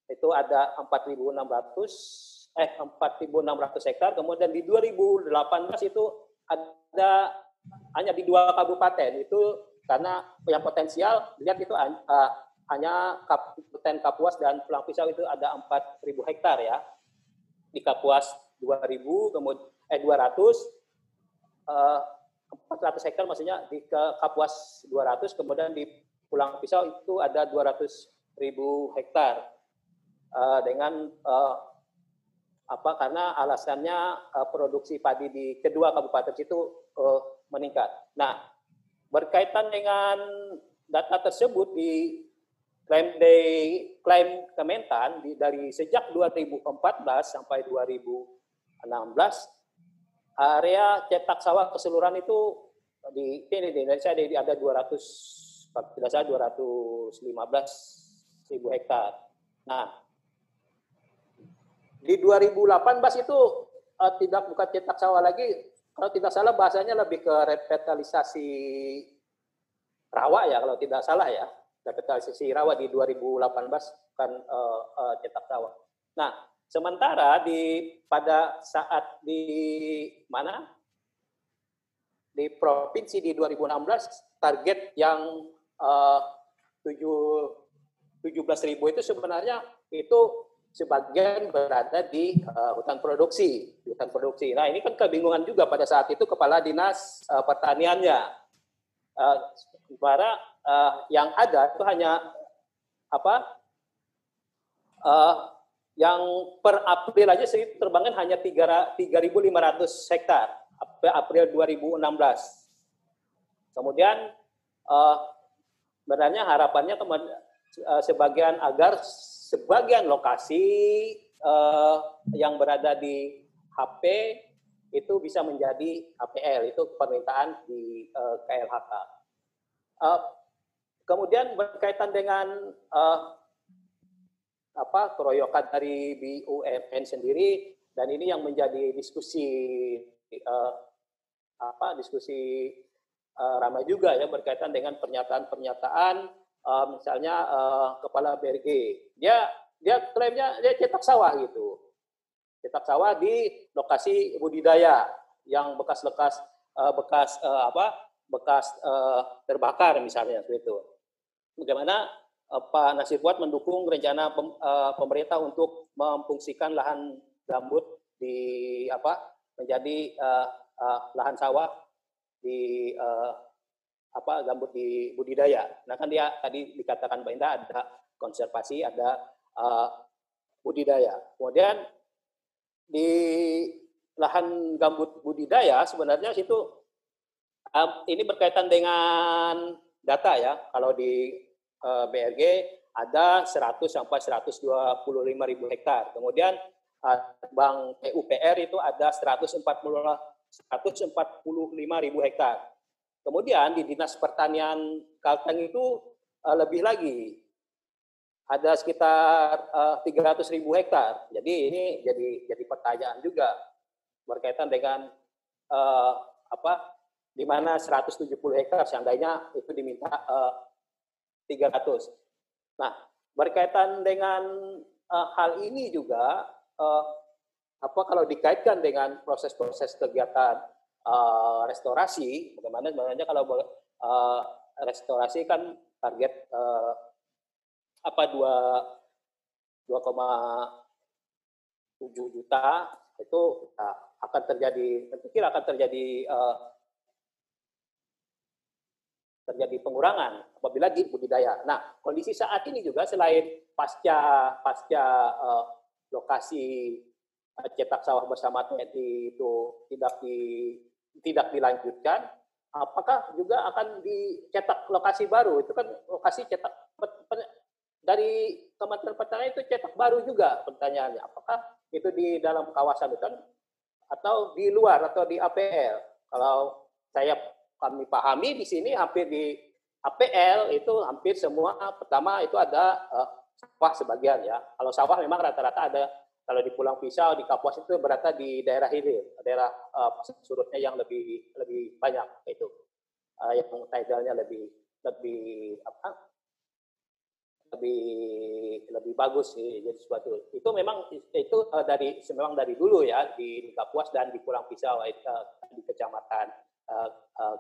Itu ada 4.600 eh 4.600 hektar. Kemudian di 2018 itu ada hanya di dua kabupaten itu karena yang potensial lihat itu uh, hanya Kabupaten Kapuas dan Pulang Pisau itu ada 4.000 hektar ya. Di Kapuas 2.000, kemudian eh 200, uh, 400 hektar maksudnya di Kapuas 200, kemudian di Pulang Pisau itu ada 200 ribu hektar uh, dengan uh, apa karena alasannya uh, produksi padi di kedua kabupaten itu uh, meningkat. Nah, berkaitan dengan data tersebut di klaim di klaim Kementan di, dari sejak 2014 sampai 2016 area cetak sawah keseluruhan itu di ini di Indonesia ada 200 tidak salah 215 ribu hektar. Nah, di 2018 itu uh, tidak bukan cetak sawah lagi, kalau tidak salah bahasanya lebih ke revitalisasi rawa ya kalau tidak salah ya revitalisasi rawa di 2018 kan uh, uh, cetak sawah. Nah, sementara di pada saat di mana di provinsi di 2016 target yang uh, 17.000 itu sebenarnya itu sebagian berada di uh, hutan produksi, hutan produksi. Nah, ini kan kebingungan juga pada saat itu kepala dinas uh, pertaniannya. Para uh, yang ada itu hanya apa uh, yang per April aja sih terbangin hanya 3.500 hektar April 2016. Kemudian uh, sebenarnya harapannya teman uh, sebagian agar sebagian lokasi uh, yang berada di HP itu bisa menjadi APL itu permintaan di uh, KLHK. Uh, kemudian berkaitan dengan uh, apa keroyokan dari BUMN sendiri dan ini yang menjadi diskusi uh, apa diskusi uh, ramai juga ya berkaitan dengan pernyataan-pernyataan uh, misalnya uh, kepala BRG dia dia klaimnya dia cetak sawah gitu cetak sawah di lokasi budidaya yang bekas-bekas uh, bekas uh, apa bekas uh, terbakar misalnya seperti itu. Bagaimana uh, Pak Nasir Fuad mendukung rencana pem, uh, pemerintah untuk memfungsikan lahan gambut di apa menjadi uh, uh, lahan sawah di uh, apa gambut di budidaya. Nah kan dia tadi dikatakan Pak Indah ada konservasi, ada uh, budidaya. Kemudian di lahan gambut budidaya sebenarnya situ ini berkaitan dengan data ya. Kalau di uh, BRG ada 100 sampai 125 ribu hektar. Kemudian uh, Bank PUPR itu ada 140 145 ribu hektar. Kemudian di Dinas Pertanian Kalteng itu uh, lebih lagi ada sekitar uh, 300 ribu hektar. Jadi ini jadi jadi pertanyaan juga berkaitan dengan uh, apa di mana 170 hektar seandainya itu diminta uh, eh, 300. Nah, berkaitan dengan uh, hal ini juga uh, apa kalau dikaitkan dengan proses-proses kegiatan uh, restorasi, bagaimana sebenarnya kalau uh, restorasi kan target uh, apa dua 2,7 juta itu akan terjadi, saya pikir akan terjadi uh, terjadi pengurangan apabila di budidaya. Nah, kondisi saat ini juga selain pasca pasca uh, lokasi cetak sawah bersama TNI itu tidak di tidak dilanjutkan, apakah juga akan dicetak lokasi baru? Itu kan lokasi cetak dari Kementerian Pertanian itu cetak baru juga pertanyaannya. Apakah itu di dalam kawasan hutan atau di luar atau di APL? Kalau saya kami pahami di sini hampir di APL itu hampir semua pertama itu ada uh, sawah sebagian ya. Kalau sawah memang rata-rata ada kalau di Pulang Pisau di Kapuas itu berada di daerah hilir, daerah uh, surutnya yang lebih lebih banyak itu. Uh, yang tidalnya lebih lebih apa? lebih lebih bagus sih jadi sesuatu itu memang itu uh, dari memang dari dulu ya di, Kapuas dan di Pulang Pisau uh, di kecamatan uh, uh,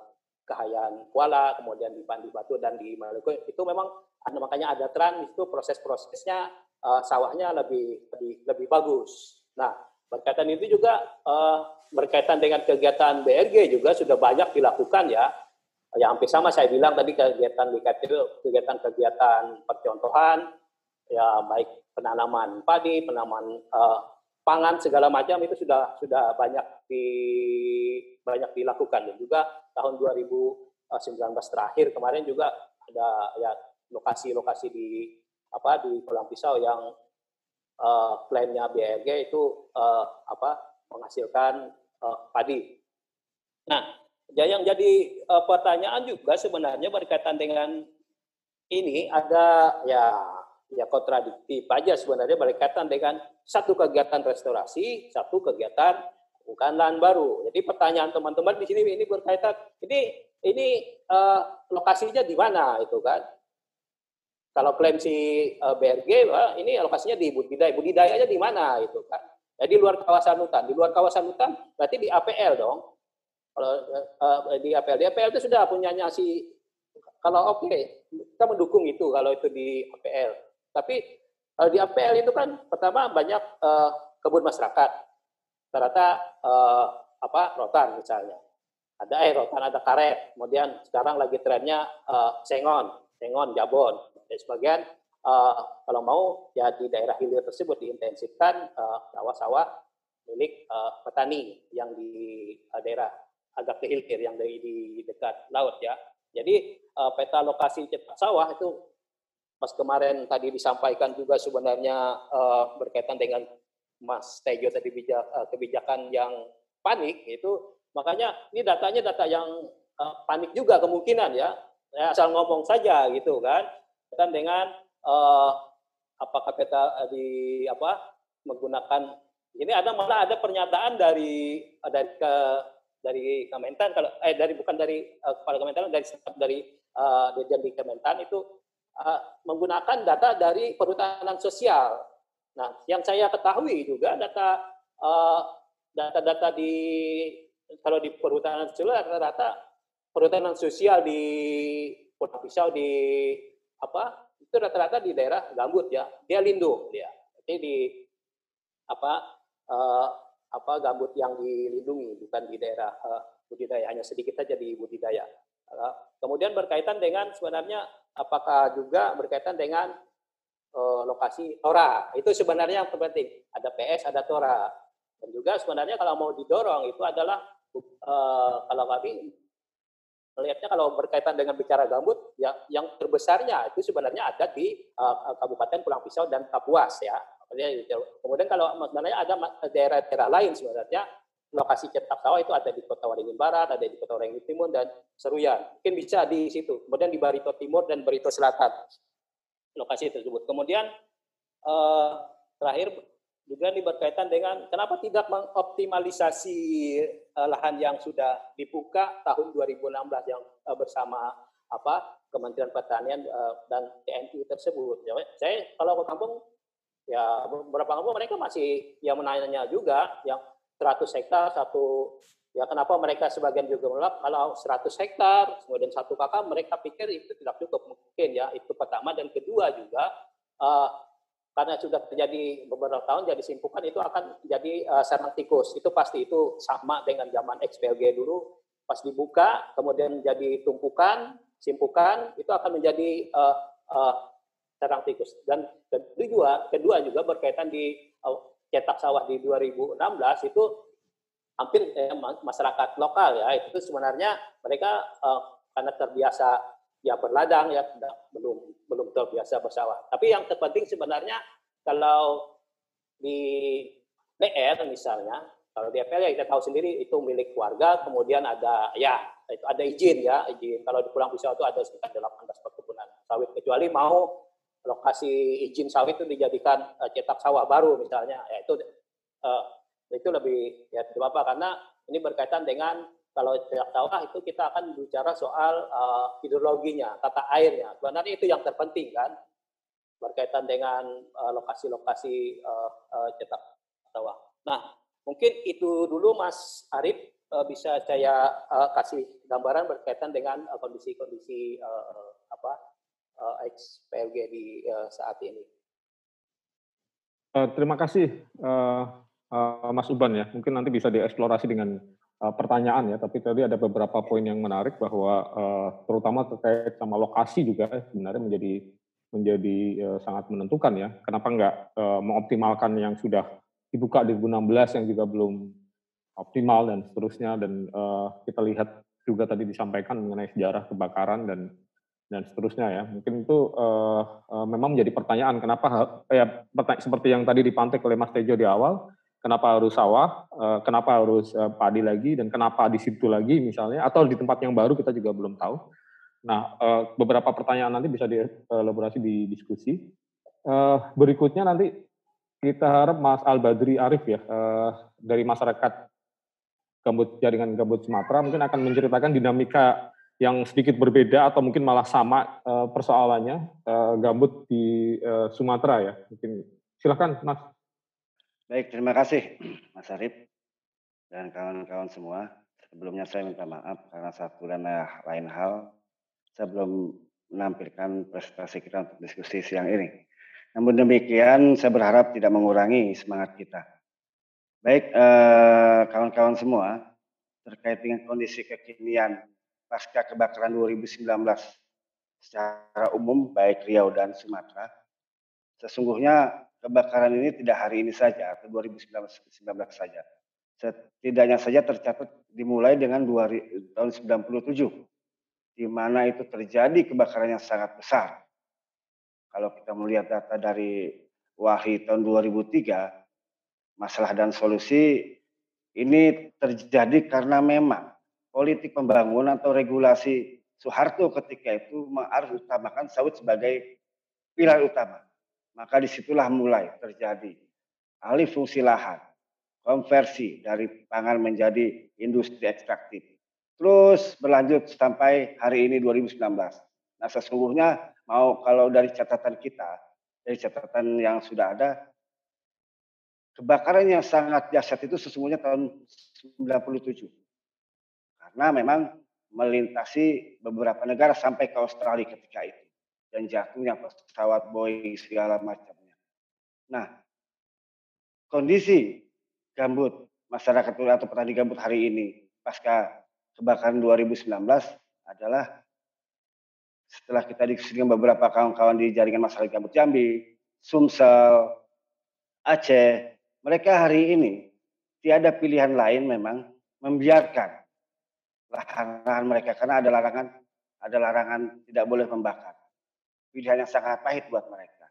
Kahayan Kuala, kemudian di Pandi Batu dan di Maluku itu memang makanya ada tren itu proses-prosesnya uh, sawahnya lebih lebih lebih bagus. Nah berkaitan itu juga uh, berkaitan dengan kegiatan BRG juga sudah banyak dilakukan ya. Ya hampir sama saya bilang tadi kegiatan kegiatan-kegiatan percontohan ya baik penanaman padi, penanaman uh, pangan segala macam itu sudah sudah banyak di banyak dilakukan dan juga tahun 2019 terakhir kemarin juga ada ya lokasi-lokasi di apa di Pulang Pisau yang uh, plannya BRG itu uh, apa menghasilkan uh, padi. Nah, yang jadi uh, pertanyaan juga sebenarnya berkaitan dengan ini ada ya ya kontradiktif aja sebenarnya berkaitan dengan satu kegiatan restorasi, satu kegiatan bukan lahan baru. Jadi pertanyaan teman-teman di sini ini berkaitan ini ini uh, lokasinya di mana itu kan? Kalau klaim si eh, BRG, ini lokasinya di budidaya. Budidayanya di mana itu kan? Jadi ya, luar kawasan hutan. Di luar kawasan hutan berarti di APL dong. Kalau uh, di APL, di APL itu sudah punyanya si kalau oke okay, kita mendukung itu kalau itu di APL. Tapi uh, di APL itu kan pertama banyak uh, kebun masyarakat rata-rata uh, apa rotan misalnya. Ada eh rotan, ada karet. Kemudian sekarang lagi trennya uh, sengon, sengon, jabon. Dan sebagian uh, kalau mau ya di daerah hilir tersebut diintensifkan sawah-sawah uh, milik uh, petani yang di uh, daerah agak ke hilir yang dari di dekat laut ya. Jadi uh, peta lokasi cetak sawah itu pas kemarin tadi disampaikan juga sebenarnya uh, berkaitan dengan Mas Tejo tadi bijak, uh, kebijakan yang panik itu makanya ini datanya data yang uh, panik juga kemungkinan ya. Ya asal ngomong saja gitu kan. Dan dengan uh, apakah kita di apa menggunakan ini ada malah ada pernyataan dari dari ke dari Kementan kalau eh dari bukan dari uh, kepala Kementan dari dari uh, di Kementan itu uh, menggunakan data dari perhutanan sosial. Nah, yang saya ketahui juga data uh, data-data di kalau di perhutanan sosial rata-rata perhutanan sosial di Pulau Pisau di apa itu rata-rata di daerah gambut ya dia lindung dia jadi di apa uh, apa gambut yang dilindungi bukan di daerah uh, budidaya hanya sedikit saja di budidaya uh, kemudian berkaitan dengan sebenarnya apakah juga berkaitan dengan uh, lokasi Tora. Itu sebenarnya yang terpenting. Ada PS, ada Tora. Dan juga sebenarnya kalau mau didorong itu adalah uh, kalau kami melihatnya kalau berkaitan dengan bicara gambut, yang yang terbesarnya itu sebenarnya ada di uh, Kabupaten Pulang Pisau dan Kapuas ya. Kemudian kalau sebenarnya ada daerah-daerah lain sebenarnya lokasi cetak sawah itu ada di Kota Waringin Barat, ada di Kota Waringin Timur dan Seruyan. Mungkin bisa di situ. Kemudian di Barito Timur dan Barito Selatan lokasi tersebut. Kemudian eh, terakhir juga ini berkaitan dengan kenapa tidak mengoptimalisasi eh, lahan yang sudah dibuka tahun 2016 yang eh, bersama apa Kementerian Pertanian eh, dan TNI tersebut. Ya, saya kalau ke kampung ya beberapa kampung mereka masih yang menanya juga yang 100 hektar satu Ya kenapa mereka sebagian juga menolak? Kalau 100 hektar kemudian satu kakak mereka pikir itu tidak cukup. Mungkin ya itu pertama. Dan kedua juga karena sudah terjadi beberapa tahun jadi simpukan itu akan jadi uh, sarang tikus. Itu pasti itu sama dengan zaman XPLG dulu. Pas dibuka kemudian jadi tumpukan simpukan itu akan menjadi uh, uh, sarang tikus. Dan kedua kedua juga berkaitan di uh, cetak sawah di 2016 itu hampir eh, masyarakat lokal ya. Itu sebenarnya mereka eh, karena terbiasa ya berladang ya. Belum belum terbiasa bersawah. Tapi yang terpenting sebenarnya kalau di PR misalnya Kalau di FPL ya kita tahu sendiri itu milik warga, kemudian ada ya itu ada izin ya, izin. Kalau di Pulang Pisau itu ada sekitar 18 perkebunan sawit. Kecuali mau lokasi izin sawit itu dijadikan uh, cetak sawah baru misalnya, ya itu uh, itu lebih ya tidak apa karena ini berkaitan dengan kalau cetak sawah itu kita akan bicara soal uh, hidrologinya, tata airnya. Sebenarnya itu yang terpenting kan berkaitan dengan lokasi-lokasi uh, uh, uh, cetak sawah. Nah, Mungkin itu dulu Mas Arif uh, bisa saya uh, kasih gambaran berkaitan dengan eh, kondisi-kondisi uh, apa uh, XPLG di uh, saat ini. Uh, terima kasih uh, uh, Mas Uban ya. Mungkin nanti bisa dieksplorasi dengan uh, pertanyaan ya. Tapi tadi ada beberapa poin yang menarik bahwa uh, terutama terkait sama lokasi juga sebenarnya menjadi menjadi uh, sangat menentukan ya. Kenapa enggak uh, mengoptimalkan yang sudah dibuka di 2016 yang juga belum optimal dan seterusnya dan kita lihat juga tadi disampaikan mengenai sejarah kebakaran dan dan seterusnya ya mungkin itu uh, uh, memang menjadi pertanyaan kenapa ya seperti yang tadi dipantik oleh Mas Tejo di awal kenapa harus sawah uh, kenapa harus uh, padi lagi dan kenapa di situ lagi misalnya atau di tempat yang baru kita juga belum tahu. Nah uh, beberapa pertanyaan nanti bisa dielaborasi di diskusi berikutnya nanti kita harap Mas Al Badri Arif ya dari masyarakat gambut jaringan gambut Sumatera mungkin akan menceritakan dinamika yang sedikit berbeda atau mungkin malah sama persoalannya gambut di Sumatera ya. Mungkin silakan Mas. Baik terima kasih Mas Arif dan kawan-kawan semua. Sebelumnya saya minta maaf karena satu dan lain hal saya belum menampilkan presentasi kita untuk diskusi siang ini. Namun demikian, saya berharap tidak mengurangi semangat kita. Baik, eh, kawan-kawan eh, semua, terkait dengan kondisi kekinian pasca kebakaran 2019 secara umum, baik Riau dan Sumatera, sesungguhnya kebakaran ini tidak hari ini saja, atau 2019 saja. Setidaknya saja tercatat dimulai dengan dua, tahun 97, di mana itu terjadi kebakaran yang sangat besar kalau kita melihat data dari WAHI tahun 2003, masalah dan solusi ini terjadi karena memang politik pembangunan atau regulasi Soeharto ketika itu harus utamakan sawit sebagai pilar utama. Maka di situlah mulai terjadi alih fungsi lahan, konversi dari pangan menjadi industri ekstraktif. Terus berlanjut sampai hari ini 2019. Nah sesungguhnya mau kalau dari catatan kita, dari catatan yang sudah ada, kebakaran yang sangat dahsyat itu sesungguhnya tahun 97. Karena memang melintasi beberapa negara sampai ke Australia ketika itu. Dan jatuhnya pesawat Boeing segala macamnya. Nah, kondisi gambut masyarakat atau petani gambut hari ini pasca kebakaran 2019 adalah setelah kita diskusi dengan beberapa kawan-kawan di jaringan masyarakat gambut Jambi, Sumsel, Aceh, mereka hari ini tiada pilihan lain memang membiarkan larangan mereka karena ada larangan ada larangan tidak boleh membakar. Pilihan yang sangat pahit buat mereka.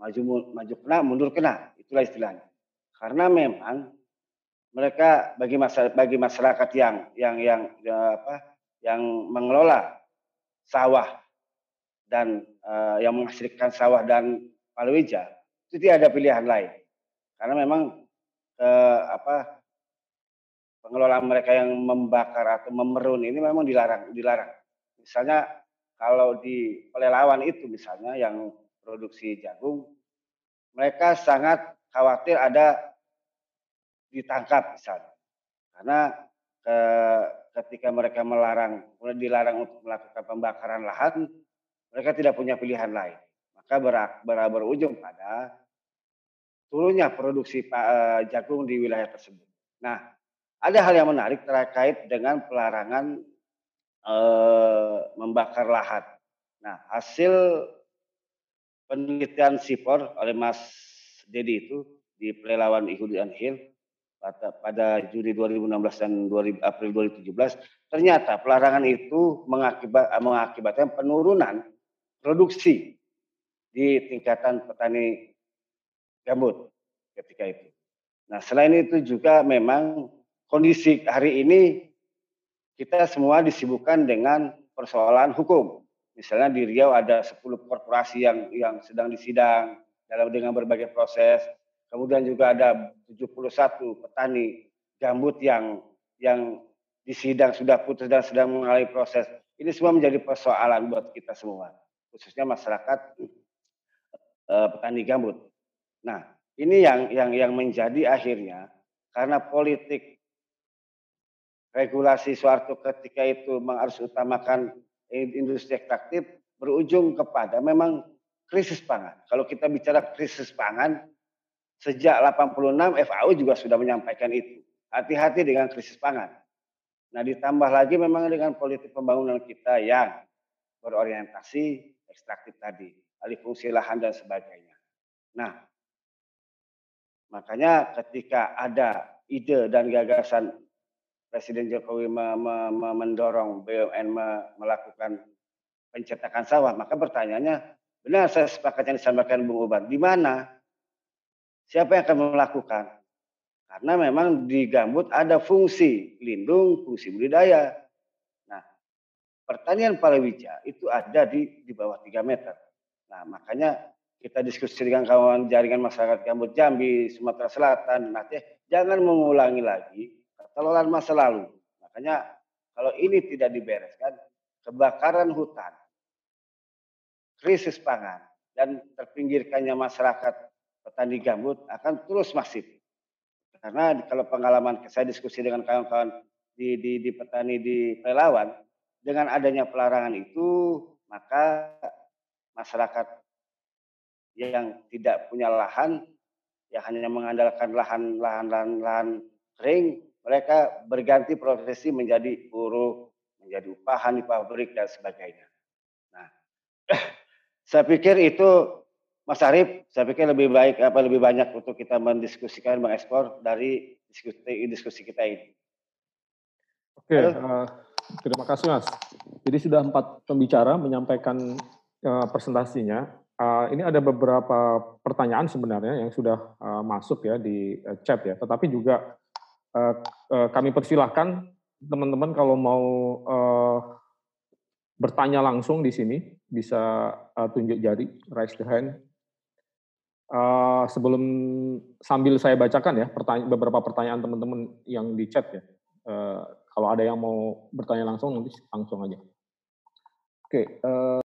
Maju maju kena, mundur kena, itulah istilahnya. Karena memang mereka bagi masyarakat bagi masyarakat yang yang yang ya, apa yang mengelola sawah dan uh, yang menghasilkan sawah dan palawija itu tidak ada pilihan lain karena memang uh, apa pengelolaan mereka yang membakar atau memerun ini memang dilarang dilarang misalnya kalau di pelelawan itu misalnya yang produksi jagung mereka sangat khawatir ada ditangkap misalnya karena ke, ketika mereka melarang dilarang untuk melakukan pembakaran lahan mereka tidak punya pilihan lain. Maka ber, ber, berujung pada turunnya produksi uh, jagung di wilayah tersebut. Nah, ada hal yang menarik terkait dengan pelarangan uh, membakar lahan. Nah, hasil penelitian SIPOR oleh Mas Dedi itu di Pelelawan Ihud dan Hill pada, pada Juni 2016 dan 2000, April 2017 ternyata pelarangan itu mengakibat, mengakibatkan penurunan produksi di tingkatan petani gambut ketika itu. Nah, selain itu juga memang kondisi hari ini kita semua disibukkan dengan persoalan hukum. Misalnya di Riau ada 10 korporasi yang yang sedang disidang dalam dengan berbagai proses. Kemudian juga ada 71 petani gambut yang yang disidang sudah putus dan sedang mengalami proses. Ini semua menjadi persoalan buat kita semua, khususnya masyarakat eh, petani gambut. Nah, ini yang yang yang menjadi akhirnya karena politik regulasi suatu ketika itu harus utamakan industri ekstraktif berujung kepada memang krisis pangan. Kalau kita bicara krisis pangan, sejak 86 FAO juga sudah menyampaikan itu. Hati-hati dengan krisis pangan. Nah ditambah lagi memang dengan politik pembangunan kita yang berorientasi ekstraktif tadi, alih fungsi lahan dan sebagainya. Nah Makanya ketika ada ide dan gagasan Presiden Jokowi me, me, me, mendorong BUMN me, melakukan pencetakan sawah, maka pertanyaannya, benar saya sepakat yang disampaikan Bung Uban, di mana? Siapa yang akan melakukan? Karena memang di gambut ada fungsi lindung, fungsi budidaya. Nah, pertanian palawija itu ada di di bawah 3 meter. Nah, makanya kita diskusi dengan kawan jaringan masyarakat Gambut Jambi, Sumatera Selatan, Aceh, jangan mengulangi lagi kesalahan masa lalu. Makanya kalau ini tidak dibereskan, kebakaran hutan, krisis pangan, dan terpinggirkannya masyarakat petani gambut akan terus masif. Karena kalau pengalaman saya diskusi dengan kawan-kawan di, di, di petani di Pelawan, dengan adanya pelarangan itu, maka masyarakat yang tidak punya lahan, yang hanya mengandalkan lahan lahan lahan, lahan kering, mereka berganti profesi menjadi buruh, menjadi upahan di pabrik dan sebagainya. Nah, saya pikir itu Mas Arief, saya pikir lebih baik apa lebih banyak untuk kita mendiskusikan mengekspor dari diskusi diskusi kita ini. Oke, uh, terima kasih Mas. Jadi sudah empat pembicara menyampaikan uh, presentasinya. Uh, ini ada beberapa pertanyaan sebenarnya yang sudah uh, masuk ya di uh, chat ya, tetapi juga uh, uh, kami persilahkan teman-teman kalau mau uh, bertanya langsung di sini bisa uh, tunjuk jari, raise the hand. Uh, sebelum sambil saya bacakan ya pertanya beberapa pertanyaan teman-teman yang di chat ya. Uh, kalau ada yang mau bertanya langsung nanti langsung aja. Oke. Okay, uh,